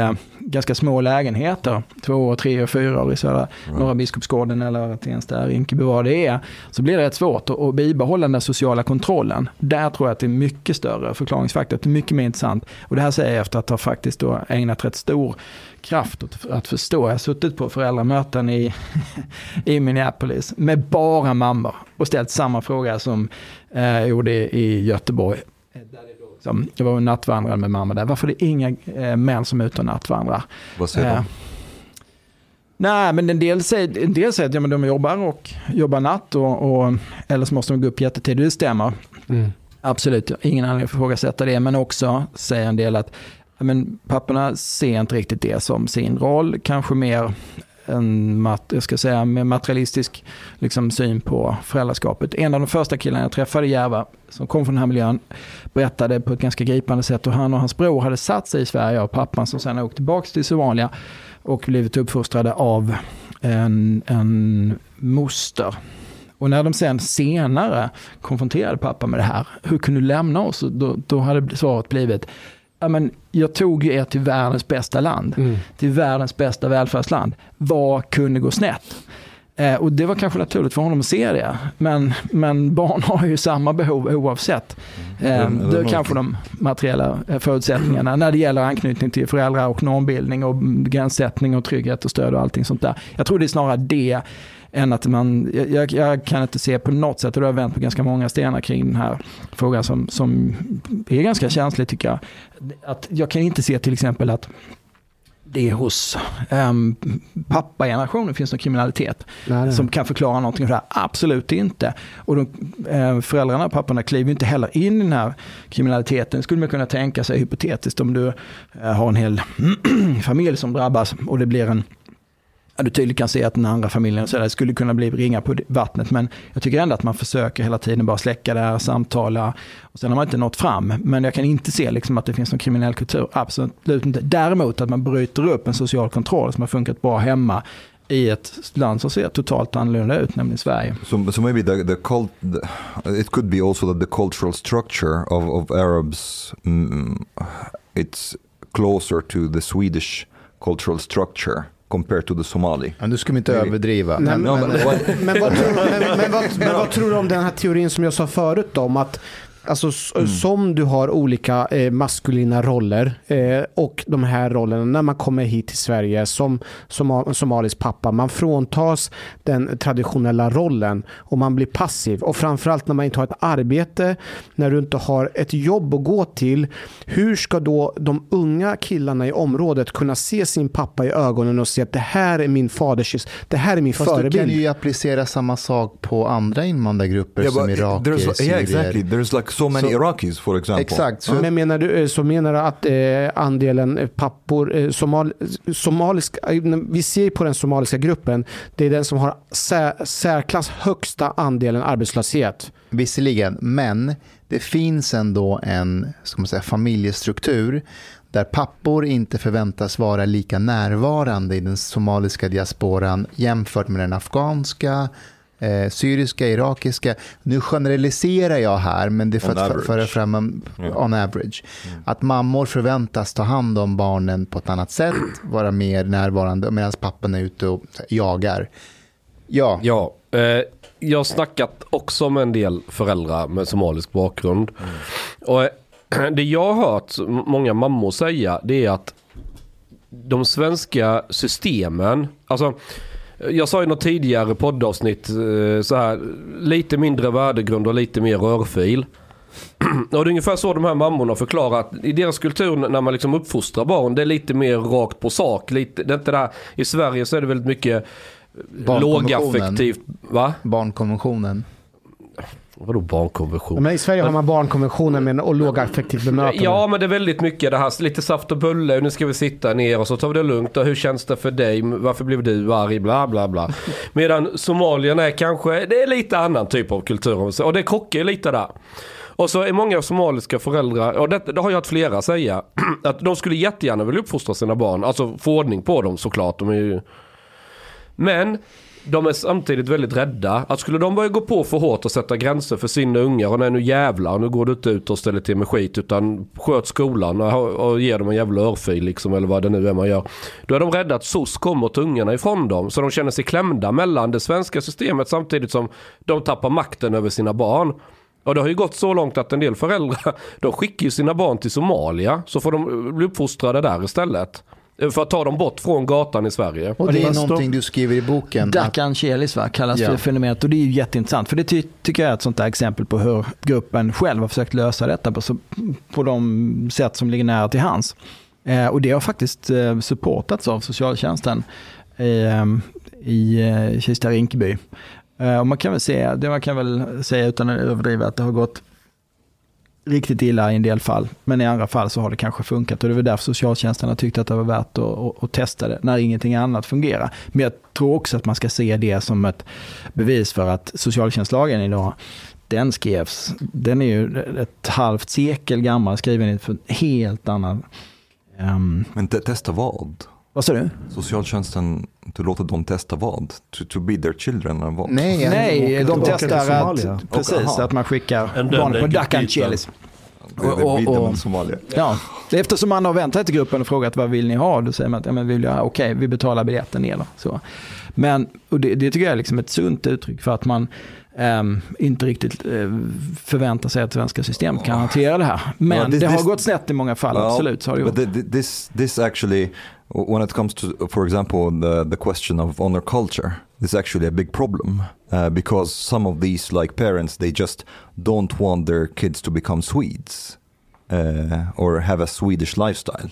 ganska små lägenheter, två, tre och fyra år i södra right. Norra Biskopsgården eller Tensta, Rinkeby, vad det är, så blir det rätt svårt att, att bibehålla den sociala kontrollen. Där tror jag att det är mycket större förklaringsfaktor, det är mycket mer intressant. Och det här säger jag efter att ha faktiskt då ägnat rätt stor kraft åt att förstå. Jag har suttit på föräldramöten i, [laughs] i Minneapolis med bara mammor och ställt samma fråga som eh, jag gjorde i Göteborg. Som, jag var nattvandrare med mamma där. Varför är det inga eh, män som är ute och nattvandrar? Vad säger eh, de? Nej, men en del säger, en del säger att ja, men de jobbar och jobbar natt och, och, eller så måste de gå upp jättetidigt. Det stämmer. Mm. Absolut, ingen anledning att ifrågasätta det. Men också säger en del att men papporna ser inte riktigt det som sin roll. Kanske mer en mat, jag ska säga, med materialistisk liksom, syn på föräldraskapet. En av de första killarna jag träffade i Järva, som kom från den här miljön, berättade på ett ganska gripande sätt hur han och hans bror hade satt sig i Sverige och pappan som sen åkte tillbaka till Somalia och blivit uppfostrade av en, en moster. Och när de sen senare konfronterade pappa med det här, hur kunde du lämna oss? Då, då hade svaret blivit, ja, men jag tog er till världens bästa land, mm. till världens bästa välfärdsland. Vad kunde gå snett? Eh, och det var kanske naturligt för honom att se det. Men, men barn [laughs] har ju samma behov oavsett. Eh, det är kanske de materiella eh, förutsättningarna när det gäller anknytning till föräldrar och normbildning och gränssättning och trygghet och stöd och allting sånt där. Jag tror det är snarare det än att man, jag, jag, kan inte se på något sätt, och det har vänt på ganska många stenar kring den här frågan som, som är ganska känslig tycker jag. Att jag kan inte se till exempel att det hos um, pappagenerationen finns någon kriminalitet nej, nej. som kan förklara någonting för det här. Absolut inte. Och de, eh, föräldrarna, papporna, kliver inte heller in i den här kriminaliteten. skulle man kunna tänka sig hypotetiskt om du eh, har en hel [clears throat] familj som drabbas och det blir en du tydligt kan se att den andra familjen så där, skulle kunna bli ringa på vattnet. Men jag tycker ändå att man försöker hela tiden bara släcka det här, samtala. Och sen har man inte nått fram. Men jag kan inte se liksom att det finns någon kriminell kultur. Absolut inte. Däremot att man bryter upp en social kontroll som har funkat bra hemma i ett land som ser totalt annorlunda ut, nämligen Sverige. So, so maybe the, the cult, the, it could be also that the cultural structure of, of Arabs, mm, it's closer to the Swedish cultural structure compared to the Somali. Ja, nu ska vi inte överdriva. men, vad, tror du om den här teorin som jag sa förut om att Alltså mm. som du har olika eh, maskulina roller eh, och de här rollerna när man kommer hit till Sverige som, som somalisk pappa. Man fråntas den traditionella rollen och man blir passiv. Och framförallt när man inte har ett arbete, när du inte har ett jobb att gå till. Hur ska då de unga killarna i området kunna se sin pappa i ögonen och se att det här är min faders, det här är min Fast förebild. du kan ju applicera samma sak på andra invandrargrupper yeah, som iraker, syrier. Yeah, exactly. There's like so many so, Iraqis for example. Exakt. Så, men menar du, eh, så menar du att eh, andelen eh, pappor, eh, somal, somaliska, eh, vi ser på den somaliska gruppen, det är den som har sär, särklass högsta andelen arbetslöshet. Visserligen, men det finns ändå en ska man säga, familjestruktur där pappor inte förväntas vara lika närvarande i den somaliska diasporan jämfört med den afghanska, eh, syriska, irakiska. Nu generaliserar jag här, men det är för on att föra fram en, yeah. on average. Mm. Att mammor förväntas ta hand om barnen på ett annat sätt, [clears throat] vara mer närvarande medan pappan är ute och jagar. Ja. ja eh, jag har snackat också med en del föräldrar med somalisk bakgrund. Mm. Och eh, [clears throat] det jag har hört många mammor säga det är att de svenska systemen, alltså jag sa i något tidigare poddavsnitt eh, så här, lite mindre värdegrund och lite mer rörfil. [clears throat] Och det är ungefär så de här mammorna förklarar att i deras kultur när man liksom uppfostrar barn, det är lite mer rakt på sak. Lite, det är inte där, I Sverige så är det väldigt mycket lågaffektivt. Va? Barnkonventionen. Vadå barnkonvention? Men I Sverige har man barnkonventionen med och lågaffektivt bemötande. Ja, men det är väldigt mycket det här. Lite saft och bulle. Nu ska vi sitta ner och så tar vi det lugnt. Och hur känns det för dig? Varför blev du arg? Bla, bla, bla. [laughs] Medan somalierna är kanske, det är lite annan typ av kultur. Och det krockar lite där. Och så är många somaliska föräldrar, och det, det har jag hört flera säga, [clears throat] att de skulle jättegärna vilja uppfostra sina barn. Alltså få ordning på dem såklart. De är ju... Men de är samtidigt väldigt rädda. Att skulle de börja gå på för hårt och sätta gränser för sina ungar och nej nu jävlar, nu går du inte ut och ställer till med skit utan sköt skolan och, och ger dem en jävla örfil liksom eller vad det nu är man gör. Då är de rädda att SOS kommer till ungarna ifrån dem så de känner sig klämda mellan det svenska systemet samtidigt som de tappar makten över sina barn. Och det har ju gått så långt att en del föräldrar [laughs] de skickar ju sina barn till Somalia så får de bli uppfostrade där istället. För att ta dem bort från gatan i Sverige. Och det är någonting du skriver i boken. Dacan Chelis va, kallas ja. för fenomenet och det är ju jätteintressant. För det ty tycker jag är ett sånt där exempel på hur gruppen själv har försökt lösa detta på, på de sätt som ligger nära till hands. Eh, och det har faktiskt eh, supportats av socialtjänsten i, ehm, i uh, Kista Rinkeby. Uh, och man kan väl säga, det man kan väl säga utan att överdriva att det har gått riktigt illa i en del fall, men i andra fall så har det kanske funkat och det var därför socialtjänsten har tyckt att det var värt att, att, att, testa det när ingenting annat fungerar. Men jag tror också att man ska se det som ett bevis för att socialtjänstlagen idag, den skrevs, den är ju ett halvt sekel gammal, skriven i en helt annan... Um, ehm, men testa vad? Vad sa du? Socialtjänsten, du låter dem testa vad? To, to be their children? Eller vad? Nej, Nej de testar att, precis, att man skickar barn på Dacan Chelis. Och, och, och, Somalia. Ja, eftersom man har vänt sig till gruppen och frågat vad vill ni ha? Då säger man att ja, men vill jag, okej, vi betalar biljetten ner. Så. Men och det, det tycker jag är liksom ett sunt uttryck för att man um, inte riktigt uh, förväntar sig att svenska system kan hantera det här. Men well, this, det har this, gått snett i många fall, well, absolut. Så har det gjort. This, this actually when it comes to, for example, the, the question of honor culture, is actually a big problem uh, because some of these like parents, they just don't want their kids to become Swedes uh, or have a Swedish lifestyle.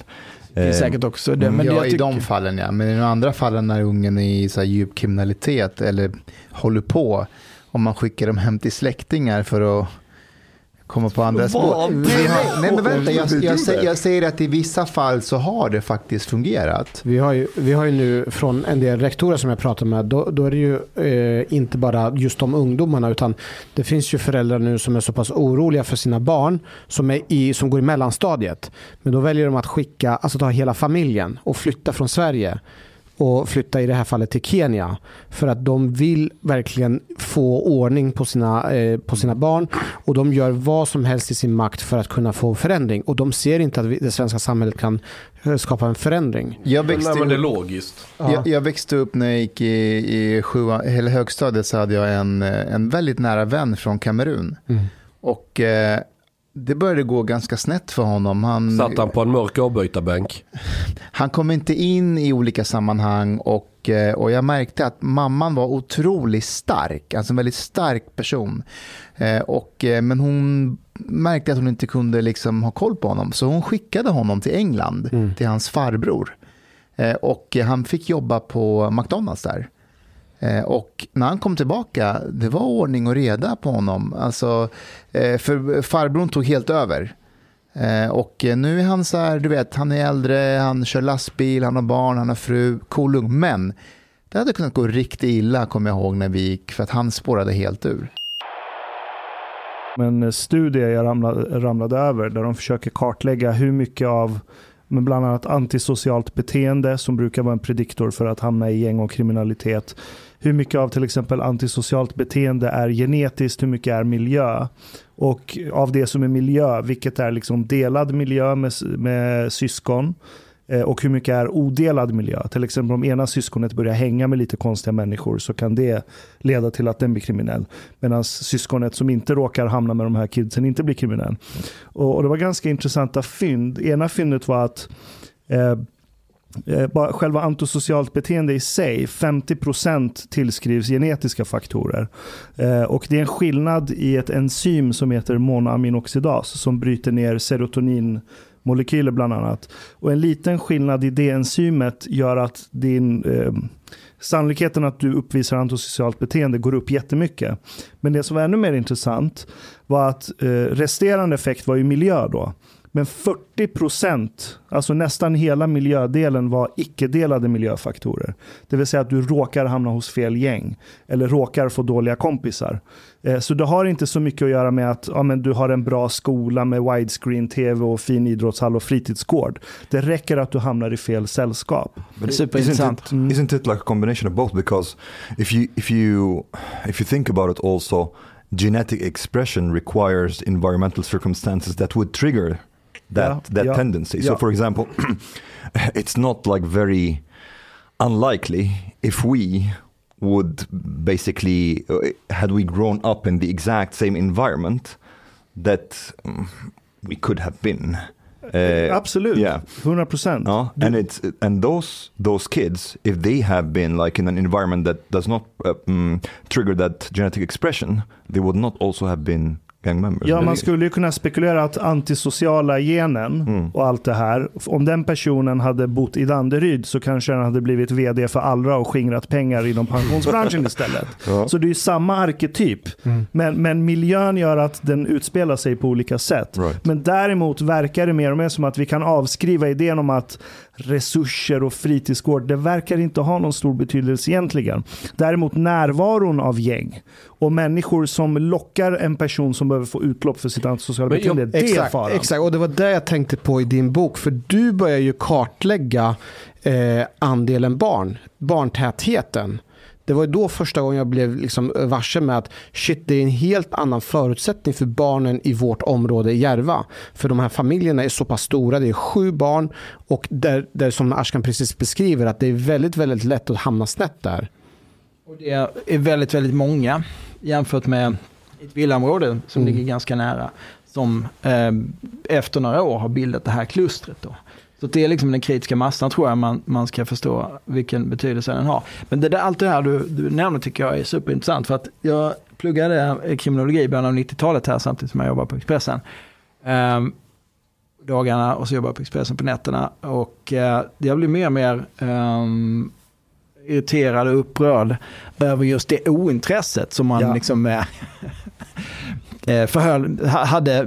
Det är säkert också det. Men ja, i de fallen ja. Men i de andra fallen när ungen är i så djup kriminalitet eller håller på, om man skickar dem hem till släktingar för att komma på andra spår. nej men vänta, jag, jag, jag, jag, säger att i vissa fall så har det faktiskt fungerat. Vi har ju, vi har ju nu från en del rektorer som jag pratar med, då, då är det ju eh, inte bara just de ungdomarna utan det finns ju föräldrar nu som är så pass oroliga för sina barn som, är i, som går i mellanstadiet. Men då väljer de att skicka, alltså ta hela familjen och flytta från Sverige och flytta i det här fallet till Kenya. För att de vill verkligen få ordning på sina, eh, på sina barn och de gör vad som helst i sin makt för att kunna få förändring. Och de ser inte att vi, det svenska samhället kan eh, skapa en förändring. Jag växte, Nej, det är logiskt. Ja. Jag, jag, växte upp när jag gick i, i sjua, eller högstadiet så hade jag en, eh, en väldigt nära vän från Kamerun. Mm. Och eh, det började gå ganska snett för honom. Han, Satt han på en mörk avbytarbänk? [laughs] Han kom inte in i olika sammanhang och, eh, och jag märkte att mamman var otroligt stark, alltså en väldigt stark person. Eh, och, eh, men hon märkte att hon inte kunde liksom ha koll på honom, så hon skickade honom till England, mm. till hans farbror. Och han fick jobba på McDonalds där. Eh, och när han kom tillbaka, det var ordning och reda på honom. Alltså, eh, för farbrorn tog helt över. Eh, och nu är han så här, du vet, han är äldre, han kör lastbil, han har barn, han har fru, cool. Men det hade kunnat gå riktigt illa, kommer jag ihåg, när vi gick, för att han spårade helt ur. En studie jag ramlade, ramlade över, där de försöker kartlägga hur mycket av men bland annat antisocialt beteende som brukar vara en prediktor för att hamna i gäng och kriminalitet hur mycket av till exempel antisocialt beteende är genetiskt, hur mycket är miljö? Och av det som är miljö, vilket är liksom delad miljö med, med syskon? Eh, och hur mycket är odelad miljö? Till exempel om ena syskonet börjar hänga med lite konstiga människor så kan det leda till att den blir kriminell. Medan syskonet som inte råkar hamna med de här kidsen inte blir kriminell. Och, och det var ganska intressanta fynd. Ena fyndet var att eh, eh bara själva antisocialt beteende i sig, 50% tillskrivs genetiska faktorer. Eh, och det är en skillnad i ett enzym som heter monoaminoxidas som bryter ner serotonin molekyler bland annat. Och en liten skillnad i det enzymet gör att din eh, sannolikheten att du uppvisar antisocialt beteende går upp jättemycket. Men det som var ännu mer intressant var att eh, resterande effekt var ju miljö då. Men 40 procent, alltså nästan hela miljödelen var icke-delade miljöfaktorer. Det vill säga att du råkar hamna hos fel gäng eller råkar få dåliga kompisar. Eh, så det har inte så mycket att göra med att ja, men du har en bra skola med widescreen tv och fin idrottshall och fritidsgård. Det räcker att du hamnar i fel sällskap. But Superintressant. Isn't it, isn't it like a combination of both? Because if you, if you, if you think about it also, genetic expression requires environmental circumstances that would trigger that yeah, that yeah, tendency. Yeah. So, for example, [clears throat] it's not like very unlikely if we would basically uh, had we grown up in the exact same environment that um, we could have been. Uh, Absolutely, yeah, hundred percent. Uh, and it's and those those kids, if they have been like in an environment that does not uh, um, trigger that genetic expression, they would not also have been gang members. Ja, man skulle ju kunna spekulera att antisociala genen mm. och allt det här, om den personen hade bott i Danderyd så kanske den hade blivit vd för Allra och skingrat pengar inom pensionsbranschen istället. [laughs] Ja. Så det är ju samma arketyp. Mm. Men, men miljön gör att den utspelar sig på olika sätt. Right. Men däremot verkar det mer och mer som att vi kan avskriva idén om att resurser och fritidsgård, det verkar inte ha någon stor betydelse egentligen. Däremot närvaron av gäng och människor som lockar en person som behöver få utlopp för sitt antisociala beteende, det exakt, är faran. Exakt, och det var det jag tänkte på i din bok, för du börjar ju kartlägga eh, andelen barn, barntätheten. Det var då första gången jag blev liksom varse med att shit, det är en helt annan förutsättning för barnen i vårt område i Järva. För de här familjerna är så pass stora, det är sju barn och där, där som Ashkan precis beskriver att det är väldigt, väldigt lätt att hamna snett där. Och det är väldigt, väldigt många jämfört med ett villaområde som mm. ligger ganska nära. Som eh, efter några år har bildat det här klustret. Då. Så det är liksom den kritiska massan tror jag man, man ska förstå vilken betydelse den har. Men det där, allt det här du, du nämner tycker jag är superintressant. För att jag pluggade kriminologi i början av 90-talet här samtidigt som jag jobbade på Expressen. Um, dagarna och så jobbade jag på Expressen på nätterna. Och uh, jag blev mer och mer um, irriterad och upprörd över just det ointresset som man ja. liksom eh, eh, förhöll, hade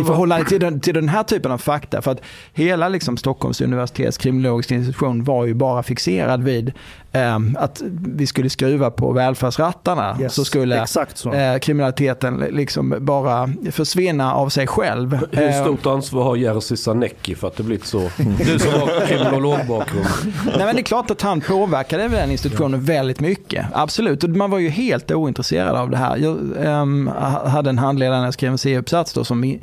i förhållande till den, till den här typen av fakta. För att hela liksom Stockholms universitets kriminologiska institution var ju bara fixerad vid att vi skulle skruva på välfärdsrattarna. Yes, så skulle så. Eh, kriminaliteten liksom bara försvinna av sig själv. Hur stort ansvar har Jerzy Sarnecki för att det blivit så? [laughs] Du som har kriminologbakgrund. Nej men det är klart att han påverkade den institutionen väldigt mycket. Absolut, och man var ju helt ointresserad av det här. Jag um, hade en handledare när jag skrev en C-uppsats då som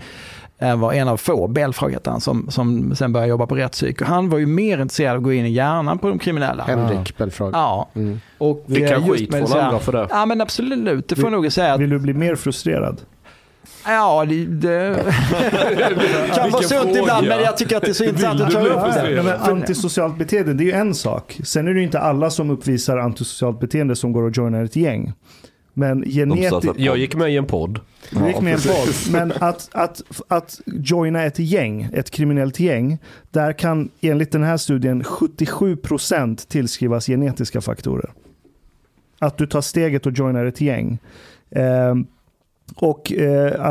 var en av få, Belfrage han, som, som sen började jobba på rättspsyk. Och han var ju mer intresserad av att gå in i hjärnan på de kriminella. Henrik Belfrage. Ja. Mm. Och Fick han skit från andra för det? Ja men absolut, det får jag nog säga. Att, vill du bli mer frustrerad? Ja, det, det [laughs] kan vara sunt ibland, men jag tycker att det är så intressant att ta upp det. antisocialt beteende, det är ju en sak. Sen är det ju inte alla som uppvisar antisocialt beteende som går och joinar ett gäng. Men genetiskt... Jag gick med i en podd. Du gick med i en podd. [laughs] Men att, att, att joina ett gäng, ett kriminellt gäng, där kan enligt den här studien 77% tillskrivas genetiska faktorer. Att du tar steget och joinar ett gäng. Eh, och eh,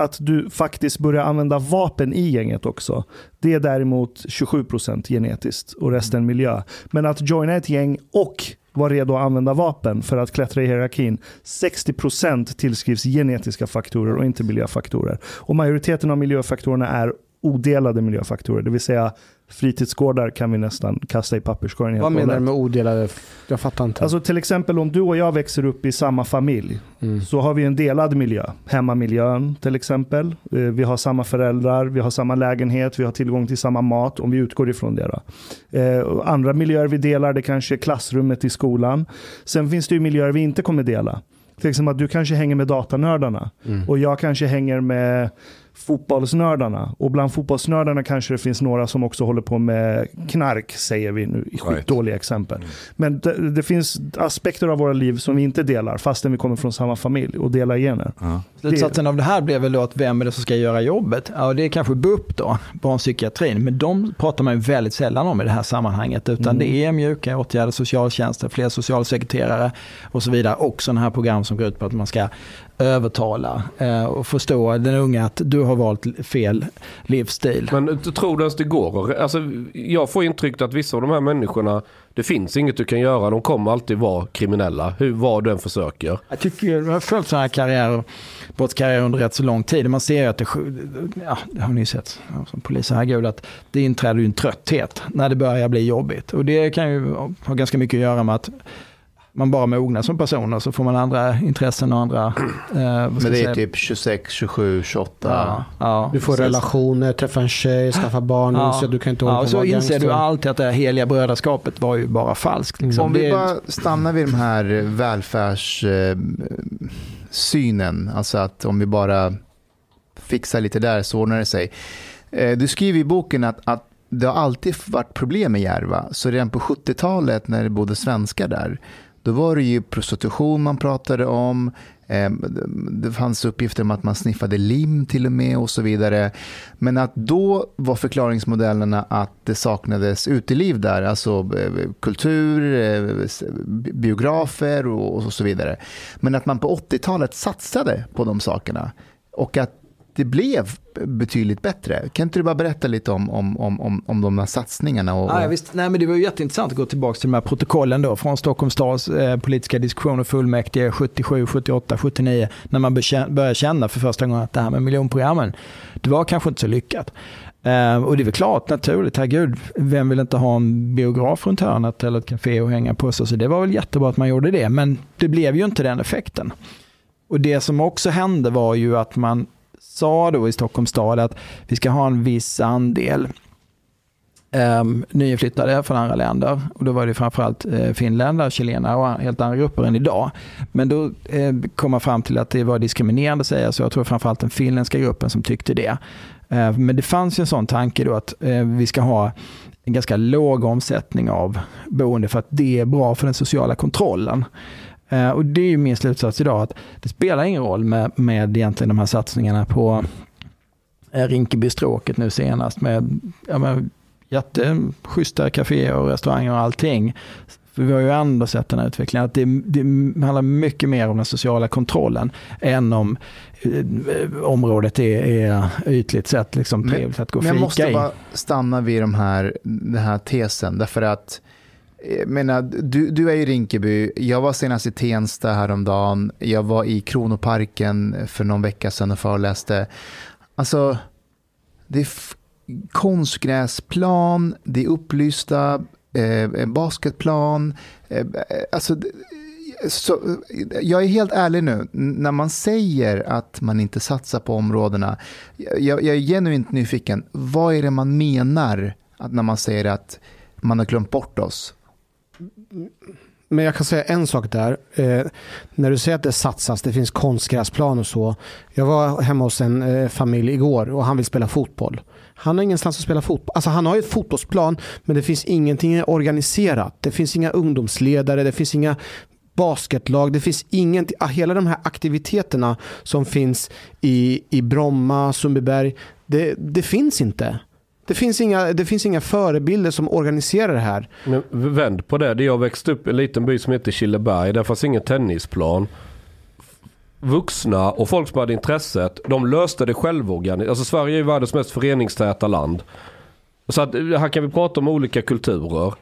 att du faktiskt börjar använda vapen i gänget också. Det är däremot 27% genetiskt och resten miljö. Men att joina ett gäng och var redo att använda vapen för att klättra i hierarkin. 60% tillskrivs genetiska faktorer och inte miljöfaktorer. Och majoriteten av miljöfaktorerna är odelade miljöfaktorer, det vill säga fritidsgårdar kan vi nästan kasta i papperskorgen. Vad menar du med odelade? Jag fattar inte. Alltså till exempel om du och jag växer upp i samma familj mm. så har vi en delad miljö. Hemmamiljön till exempel. Eh, vi har samma föräldrar, vi har samma lägenhet, vi har tillgång till samma mat om vi utgår ifrån det. Eh, andra miljöer vi delar, det kanske är klassrummet i skolan. Sen finns det ju miljöer vi inte kommer dela. Till exempel att du kanske hänger med datanördarna mm. och jag kanske hänger med fotbollsnördarna. Och bland fotbollsnördarna kanske det finns några som också håller på med knark, säger vi nu, i skitdåliga exempel. Mm. Men det, det, finns aspekter av våra liv som vi inte delar, fastän vi kommer från samma familj och delar gener. Uh. Slutsatsen av det här blev väl då att vem är det som ska göra jobbet? Ja, det är kanske BUP då, barnpsykiatrin, men de pratar man ju väldigt sällan om i det här sammanhanget, utan mm. det är mjuka åtgärder, socialtjänster, fler socialsekreterare och så vidare, och sådana här program som går ut på att man ska övertala eh, och förstå den unga att du har valt fel livsstil. Men tror du ens det går? Alltså, jag får intrycket att vissa av de här människorna, det finns inget du kan göra. De kommer alltid vara kriminella, hur, vad du än försöker. Jag tycker, jag har följt sådana här karriärer, brottskarriärer under rätt så lång tid. Man ser ju att det, ja, det har ni sett som poliser, herregud, att det inträder ju en trötthet när det börjar bli jobbigt. Och det kan ju ha ganska mycket att göra med att man bara mognar som person och så får man andra intressen och andra... [clears throat] Eh, Men det är typ 26, 27, 28. Ja, ja, du får precis. relationer, träffa en tjej, skaffa barn. Ja. Så du kan inte ja, och så inser du alltid att det här heliga brödraskapet var ju bara falskt. Liksom. Om vi bara stannar vid de här välfärdssynen, alltså att om vi bara fixar lite där så ordnar det sig. Eh, du skriver i boken att, att det har alltid varit problem med Järva. Så redan på 70-talet när det bodde svenskar där då var det ju prostitution man pratade om. Ehm, det fanns uppgifter om att man sniffade lim till och med och så vidare. Men att då var förklaringsmodellerna att det saknades uteliv där, alltså eh, kultur, eh, biografer och så vidare. Men att man på 80-talet satsade på de sakerna och att det blev betydligt bättre. Kan inte du bara berätta lite om, om, om, om de här satsningarna? Och, ja, visst. Nej, men det var ju jätteintressant att gå tillbaka till de här protokollen då, från Stockholms stads eh, politiska diskussioner fullmäktige 77, 78, 79, när man började känna för första gången att det här med miljonprogrammen, det var kanske inte så lyckat. Uh, och det är väl klart, naturligt, herregud, vem vill inte ha en biograf runt hörnet eller ett café att hänga på sig? Så det var väl jättebra att man gjorde det, men det blev ju inte den effekten. Och det som också hände var ju att man sa då i Stockholms stad att vi ska ha en viss andel um, nyinflyttade från andra länder. Och då var det framförallt uh, finländare, chilenare och helt andra grupper än idag. Men då uh, kom man fram till att det var diskriminerande att säga så. Jag tror framförallt den finländska gruppen som tyckte det. Uh, men det fanns ju en sån tanke då att uh, vi ska ha en ganska låg omsättning av boende för att det är bra för den sociala kontrollen. Eh, och det är min slutsats idag att det spelar ingen roll med, med egentligen de här satsningarna på eh, Rinkebystråket nu senast med ja, med jätteschyssta kaféer och restauranger och allting. För vi har ju ändå sett den här utvecklingen att det, det handlar mycket mer om den sociala kontrollen än om eh, området är, är ytligt sett liksom trevligt att gå och fika i. Men jag måste bara stanna vid de här, den här tesen därför att Eh, menar, eh, du, du är i Rinkeby, jag var senast i Tensta häromdagen, jag var i Kronoparken för någon vecka sedan och föreläste. Alltså, det är konstgräsplan, det är upplysta eh, basketplan. Eh, eh alltså, så, jag är helt ärlig nu, när man säger att man inte satsar på områdena, jag, jag är genuint nyfiken, vad är det man menar att när man säger att man har glömt bort oss? Men jag kan säga en sak där. Eh, när du säger att det satsas, det finns konstgräsplan och så. Jag var hemma hos en eh, familj igår och han vill spela fotboll. Han har ingenstans att spela fotboll. Alltså han har ju ett fotbollsplan men det finns ingenting organiserat. Det finns inga ungdomsledare, det finns inga basketlag, det finns ingenting. Ah, hela de här aktiviteterna som finns i, i Bromma, Sundbyberg, det, det finns inte. Det finns, inga, det finns inga förebilder som organiserar det här. Men vänd på det. Jag växte upp i en liten by som heter Killeberg. Där fanns ingen tennisplan. Vuxna och folk som hade intresset, de löste det självorganiserat. Alltså Sverige är ju världens mest föreningstäta land. Så att här kan vi prata om olika kulturer.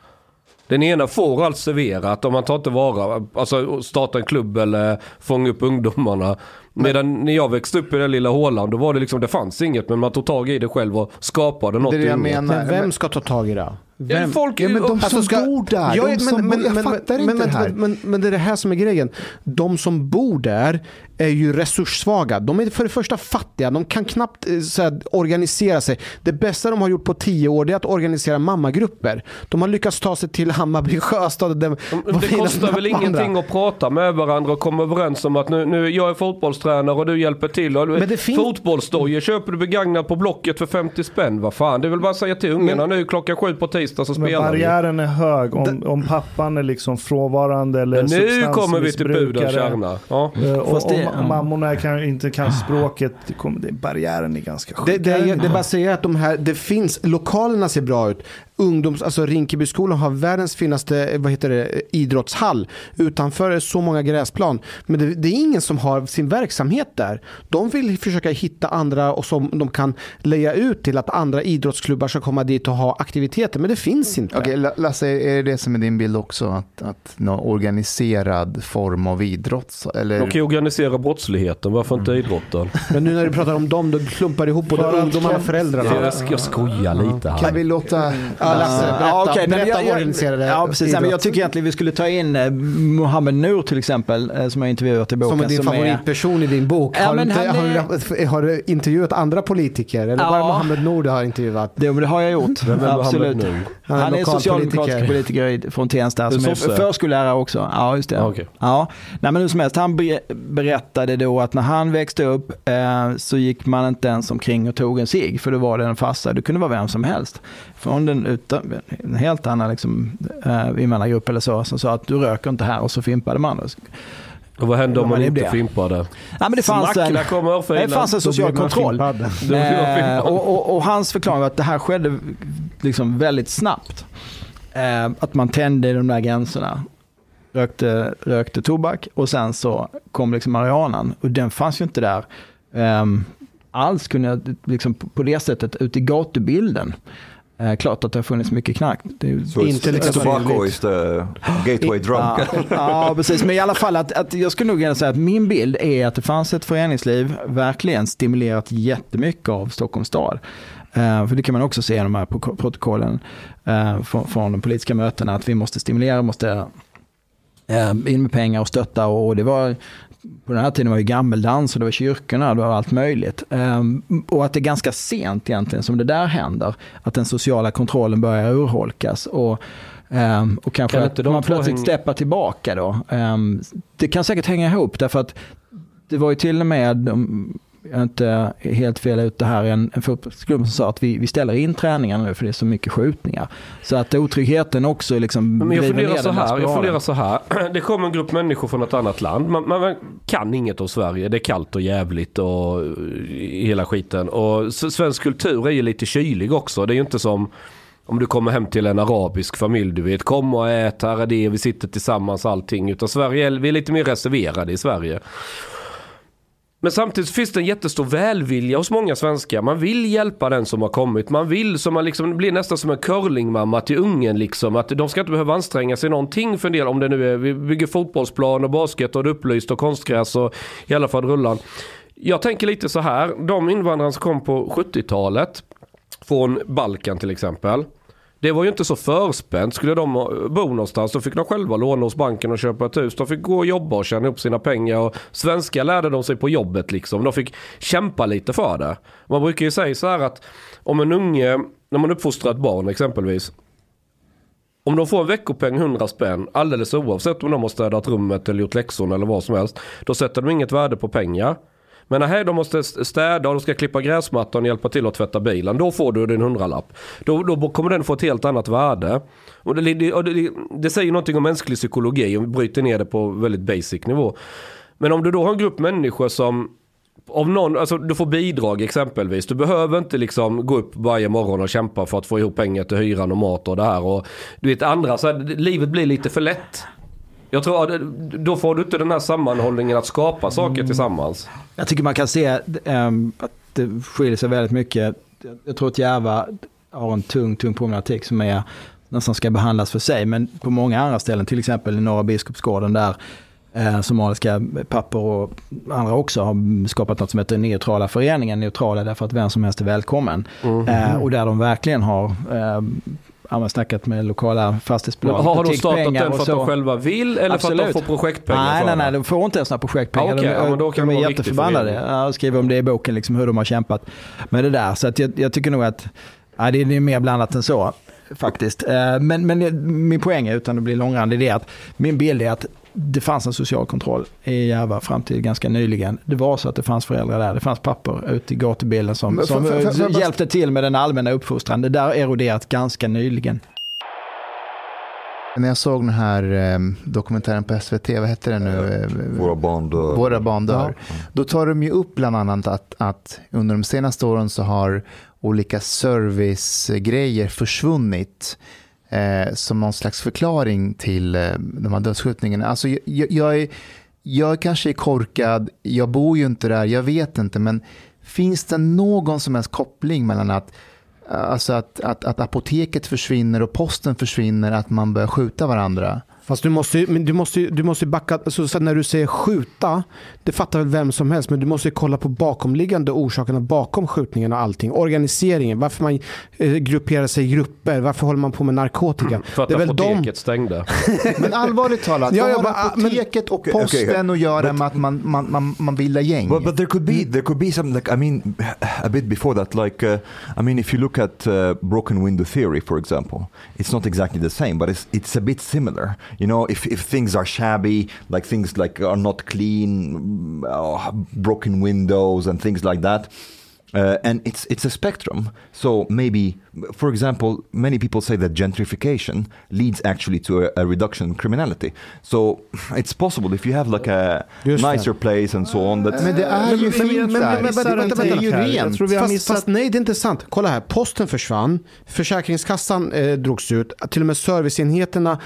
Den ena får allt serverat om man tar inte vara, alltså starta en klubb eller fånga upp ungdomarna. Medan när jag växte upp i den lilla hålan då var det liksom, det fanns inget men man tog tag i det själv och skapade något. Det är det jag menar. Men vem ska ta tag i det? Vem? Ja, folk, ja, men de alltså, som ska, bor där. Ja, de som men, bor, jag men, fattar men, inte det här. Men, men, det är det här som är grejen. De som bor där är ju resurssvaga. De är för det första fattiga. De kan knappt eh, så här, organisera sig. Det bästa de har gjort på tio år är att organisera mammagrupper. De har lyckats ta sig till Hammarby Sjöstad. Det, det kostar väl ingenting att prata med varandra och komma överens om att nu, nu jag är fotbollstränare och du hjälper till. Och men det fin- Fotbollsdojor köper du begagnat på Blocket för 50 spänn. Vad fan, det är väl bara att säga till ungarna men, nu klockan sju på tisdag så spelar vi. Barriären är hög om, om pappan är liksom frånvarande eller men Nu kommer vi till pudens kärna. Ja. Uh, och, det, om mammorna kan, inte kan språket, det kommer, det, barriären är ganska. Det, det, det, det bara säger att de här, det finns, lokalerna ser bra ut ungdoms, alltså Rinkebyskolan har världens finaste vad heter det, idrottshall. Utanför är så många gräsplan. Men det, det, är ingen som har sin verksamhet där. De vill försöka hitta andra och som de kan leja ut till att andra idrottsklubbar ska komma dit och ha aktiviteter. Men det finns inte. Okej, Lasse, är det det som är din bild också? Att, att någon organiserad form av idrott? Eller? De kan ju organisera brottsligheten, varför inte mm. idrotten? [laughs] Men nu när du pratar om dem, då klumpar ihop både ungdomar och föräldrarna. Jag, jag skojar lite här. Kan vi låta Ja, Lasse, berätta, ja, okay, berätta jag, jag, organiserade ja, precis. Nej, men Jag tycker egentligen vi skulle ta in eh, Mohammed Nur till exempel, eh, som jag intervjuat i boken. Som är din som favoritperson är... i din bok. Ja, har, du inte, är... har, du, har, du intervjuat andra politiker? Eller ja. bara Mohammed Nur du har intervjuat? Det, det har jag gjort. Absolut. Han är, han är socialdemokratisk politiker från Tensta som är förskollärare också. Ja, just det. Okay. Ja. Nej, men hur som helst, han berättade då att när han växte upp eh, så gick man inte ens omkring och tog en cigg för då var det en farsa. Det kunde vara vem som helst. Från den utan, en helt annan liksom, uh, invandrargrupp eller så, som sa att du röker inte här och så fimpade man. Och vad hände om man inte fimpade? Ja, men det, fanns en, det fanns en social kontroll. Eh, och, och, och, hans förklaring var att det här skedde liksom väldigt snabbt. Eh, att man tände de där gränserna. Rökte, rökte tobak och sen så kom liksom marijuanan. Och den fanns ju inte där eh, alls kunde, liksom, på det sättet ut i gatubilden. Eh, klart att det har funnits mycket knark. Det är so inte lika tobacco is the gateway drug. Ja, ja, precis. Men i alla fall att, att jag skulle nog säga att min bild är att det fanns ett föreningsliv verkligen stimulerat jättemycket av Stockholms stad. Uh, för det kan man också se i de här protokollen uh, från, från de politiska mötena, att vi måste stimulera, måste uh, in med pengar och stötta. Och det var på den här tiden var det gammeldans och det var kyrkorna, det var allt möjligt. Um, och att det är ganska sent egentligen som det där händer, att den sociala kontrollen börjar urholkas. Och, um, och kanske kan att man plötsligt steppar tillbaka då. Um, det kan säkert hänga ihop därför att det var ju till och med jag är inte helt fel ute här, en, en fotbollsklubb som sa att vi, vi ställer in träningarna nu för det är så mycket skjutningar. Så att otryggheten också liksom Men jag funderar så här, jag funderar så här. Det kommer en grupp människor från ett annat land. Man, man, kan inget om Sverige. Det är kallt och jävligt och hela skiten. Och svensk kultur är ju lite kylig också. Det är ju inte som om du kommer hem till en arabisk familj, du vet, kom och ät, här är det, vi sitter tillsammans allting. Utan Sverige, vi är lite mer reserverade i Sverige. Men samtidigt finns det en jättestor välvilja hos många svenskar. Man vill hjälpa den som har kommit. Man vill, som man liksom blir nästan som en curlingmamma till ungen liksom. Att de ska inte behöva anstränga sig någonting för en del. Om det nu är, vi bygger fotbollsplan och basket och det är upplyst och konstgräs och i alla fall rullan. Jag tänker lite så här. De invandrare som kom på 70-talet. Från Balkan till exempel. Det var ju inte så förspänt. Skulle de bo någonstans så fick de själva låna hos banken och köpa ett hus. De fick gå och jobba och tjäna upp sina pengar. Och svenska lärde de sig på jobbet liksom. De fick kämpa lite för det. Man brukar ju säga så här att om en unge, när man uppfostrar ett barn exempelvis. Om de får en veckopeng 100 spänn, alldeles oavsett om de har städat rummet eller gjort läxorna eller vad som helst. Då sätter de inget värde på pengar. Men nej, de måste städa och de ska klippa gräsmattan och hjälpa till att tvätta bilen. Då får du din hundralapp. Då, då kommer den få ett helt annat värde. Och det, det, och det, det säger någonting om mänsklig psykologi om vi bryter ner det på väldigt basic nivå. Men om du då har en grupp människor som om någon, alltså du får bidrag exempelvis. Du behöver inte liksom gå upp varje morgon och kämpa för att få ihop pengar till hyran och mat och det här. Och, du vet andra, så här, livet blir lite för lätt. Jag tror då får du inte den här sammanhållningen att skapa saker mm. tillsammans. Jag tycker man kan se um, att det skiljer sig väldigt mycket. Jag tror att Järva har en tung, tung problematik som är nästan ska behandlas för sig. Men på många andra ställen, till exempel i Norra Biskopsgården där eh, somaliska pappor och andra också har skapat något som heter Neutrala föreningen. Neutrala därför att vem som helst är välkommen. Mm. Eh, och där de verkligen har eh, ja, snackat med lokala fastighetsbolag. Har de startat den för att de själva vill eller Absolut. för att de får projektpengar? Nej, nej, nej, de får inte ens några projektpengar. Ah, okay. de, ja, de, de är jätteförbannade. Jag skriver om det i boken, liksom, hur de har kämpat med det där. Så att jag, jag tycker nog att ja, det är mer blandat än så faktiskt. Eh, men, men min poäng är, utan att bli långrandig, det är att min bild är att det fanns en social kontroll i Järva fram till ganska nyligen. Det var så att det fanns föräldrar där, det fanns pappor ute i gatubilden som, som för, för, för, hjälpte till med den allmänna uppfostran. Det där eroderat ganska nyligen. När jag såg den här eh, dokumentären på SVT, vad hette den nu? Våra barn dör. Våra barn dör. Ja. Då tar de ju upp bland annat att, att under de senaste åren så har olika servicegrejer försvunnit eh, som någon slags förklaring till eh, de här dödsskjutningarna. Alltså, jag, jag, är, jag kanske är korkad, jag bor ju inte där, jag vet inte, men finns det någon som helst koppling mellan att Alltså att, att, att apoteket försvinner och posten försvinner, att man börjar skjuta varandra. Fast du måste, men du måste, du måste backa, alltså, så när du säger skjuta, det fattar väl vem som helst, men du måste kolla på bakomliggande orsakerna bakom skjutningen och allting. Organiseringen, varför man eh, grupperar sig i grupper, varför håller man på med narkotika? För att det är väl apoteket de... stängde. [laughs] men allvarligt talat, ja, vad har apoteket och posten okay, okay. att göra med att man, man, man, man bildar gäng? But, but there could be, there could be something like, I mean, a bit before that, like, uh, I mean if you look at uh, broken window theory for example, it's not exactly the same, but it's, it's a bit similar. You know if, if things are shabby like things like are not clean uh, broken windows and things like that Uh, and it's it's a spectrum. So maybe, for example, many people say that gentrification leads actually to a, a reduction in criminality. So [laughs] it's possible if you have like a Just nicer det. place and so on. That men det är ju fint men, men, men, vänta, vänta, Det är ju rent. Fast, fast, nej, det är inte sant. Kolla här, posten försvann, Försäkringskassan eh, drogs ut, till och med serviceenheterna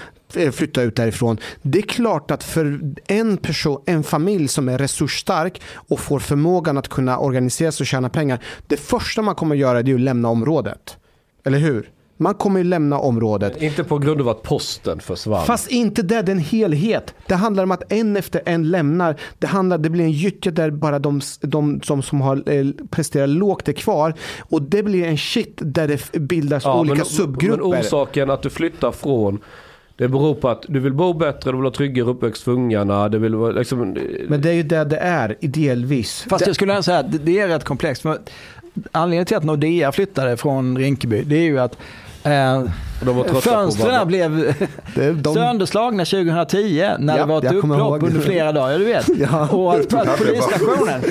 flytta ut därifrån. Det är klart att för en person, en familj som är resursstark och får förmågan att kunna organisera sig och tjäna pengar. Det första man kommer att göra är att lämna området. Eller hur? Man kommer ju lämna området. Inte på grund av att posten försvann. Fast inte det, det är en helhet. Det handlar om att en efter en lämnar. Det, handlar, det blir en gyttja där bara de, de, de som har eh, presterat lågt är kvar. Och det blir en shit där det bildas ja, olika men, subgrupper. Men orsaken att du flyttar från det beror på att du vill bo bättre, du vill ha tryggare uppväxt för ungarna. Du vill liksom... Men det är ju det det är, delvis. Fast jag skulle säga att det är rätt komplext. Anledningen till att Nordea flyttade från Rinkeby, det är ju att Eh, fönstren blev [laughs] de... sönderslagna 2010 när ja, det var ett upplopp under flera dagar. Du vet. [laughs] ja. Och att, att polisstationen,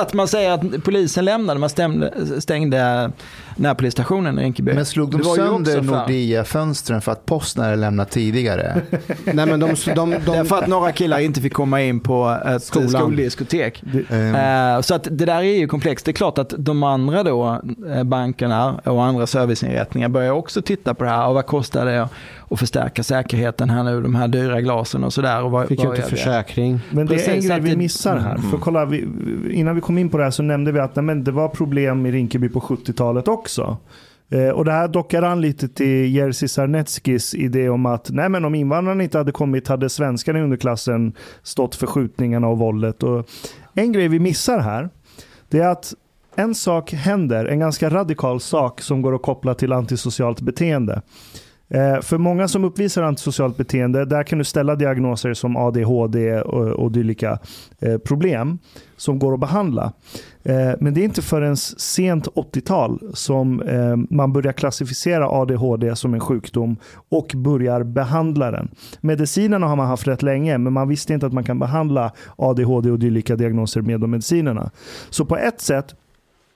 att man säger att polisen lämnade, man stämde, stängde närpolisstationen i Rinkeby. Men slog de sönder Nordea-fönstren för att posten hade lämnat tidigare? [laughs] Nej, men de, de, de, för att några killar inte fick komma in på ett Skolan. skoldiskotek. Uh, så att det där är ju komplext. Det är klart att de andra då, eh, bankerna och andra serviceinrättningar börjar också titta på det här. Och vad kostar det att förstärka säkerheten här nu, de här dyra glasen och sådär. Fick ju inte försäkring. Men det är en grej vi missar här. Mm. För kolla, vi, innan vi kom in på det här så nämnde vi att nej, men det var problem i Rinkeby på 70-talet också. Eh, och det här dockar an lite till Jerzy Sarnetskis idé om att nej men om invandrarna inte hade kommit hade svenskarna i underklassen stått för skjutningarna och våldet. Och en grej vi missar här, det är att en sak händer, en ganska radikal sak som går att koppla till antisocialt beteende. Eh, för många som uppvisar antisocialt beteende, där kan du ställa diagnoser som ADHD och, och dylika eh, problem som går att behandla. Eh, men det är inte förrän sent 80-tal som eh, man börjar klassificera ADHD som en sjukdom och börjar behandla den. Medicinerna har man haft rätt länge, men man visste inte att man kan behandla ADHD och dylika diagnoser med de medicinerna. Så på ett sätt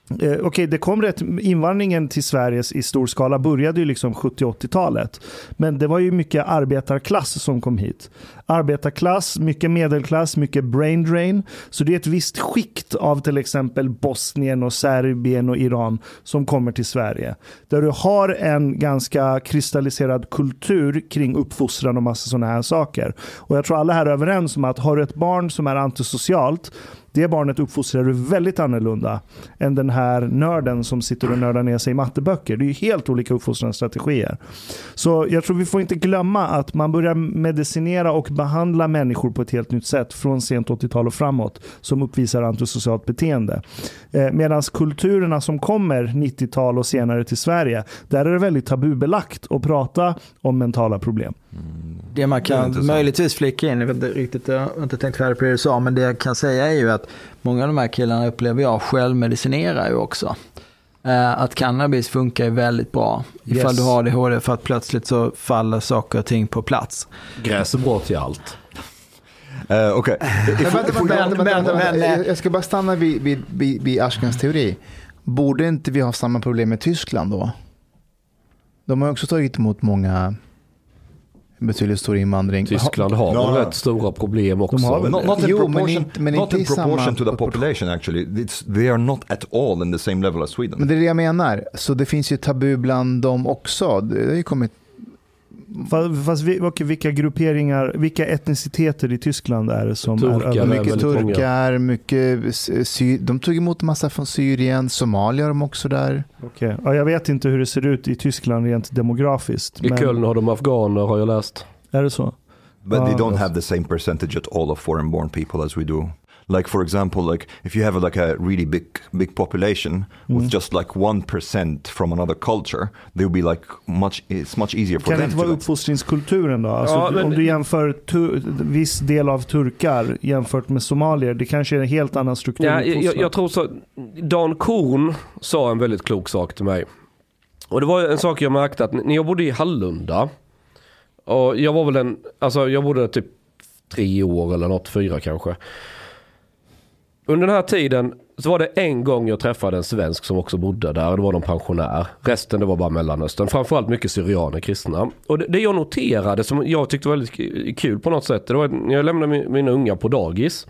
Eh, okej, okay, det kom rätt, invandringen till Sverige i stor skala började ju liksom 70-80-talet. Men det var ju mycket arbetarklass som kom hit. Arbetarklass, mycket medelklass, mycket brain drain. Så det är ett visst skikt av till exempel Bosnien och Serbien och Iran som kommer till Sverige. Där du har en ganska kristalliserad kultur kring uppfostran och massa sådana här saker. Och jag tror alla här är överens om att har du ett barn som är antisocialt det barnet uppfostrar du väldigt annorlunda än den här nörden som sitter och nördar ner sig i matteböcker. Det är ju helt olika uppfostringsstrategier. Så jag tror vi får inte glömma att man börjar medicinera och behandla människor på ett helt nytt sätt från sent 80-tal och framåt som uppvisar antisocialt beteende. Eh, Medan kulturerna som kommer 90-tal och senare till Sverige, där är det väldigt tabubelagt att prata om mentala problem. Mm. Det man kan det möjligtvis flika in, jag vet inte riktigt, jag har inte tänkt färdigt på det du sa, men det jag kan säga är ju att många av de här killarna upplever jag självmedicinerar ju också. Eh, att cannabis funkar väldigt bra ifall yes. du har ADHD för att plötsligt så faller saker och ting på plats. Gräs är bra till allt. Uh, okay. [laughs] Jag ska bara stanna vid, vid, vid, vid Ashkens teori. Borde inte vi ha samma problem med Tyskland då? De har också tagit emot många betydligt stor invandring. Tyskland har no, rätt stora problem också. De har not, not in jo, proportion, men inte, men not in proportion to the population actually. It's, they are not at all in the same level as Sweden. Men det är det jag menar. Så det finns ju tabu bland dem också. Det har ju kommit Fast, fast okay, vilka grupperingar, vilka etniciteter i Tyskland är det som turkar är över? Mycket turkar, mycket sy de tog emot en massa från Syrien, Somalia har de också där. Okay. Ja, jag vet inte hur det ser ut i Tyskland rent demografiskt. I men... Köln har de afghaner har jag läst. Är det så? But ah, they don't have the same percentage at all of foreign born people as we do. Like for example like if you have like a really big big population mm. with just like 1% from another culture they will be like much it's much easier for kan them det inte vara uppfostringskulturen då? Alltså, ja, men... Om du jämför viss del av turkar jämfört med somalier, det kanske är en helt annan struktur. Ja, jag, jag tror så. Dan Korn sa en väldigt klok sak till mig. Och det var en sak jag märkte att när jag bodde i Hallunda och jag var väl en, alltså jag bodde typ tre år eller något, fyra kanske under den här tiden så var det en gång jag träffade en svensk som också bodde där. Det var någon pensionär. Resten det var bara Mellanöstern. Framförallt mycket syrianer kristna. Och det, det jag noterade som jag tyckte var väldigt kul på något sätt. Det var när jag lämnade mina unga på dagis.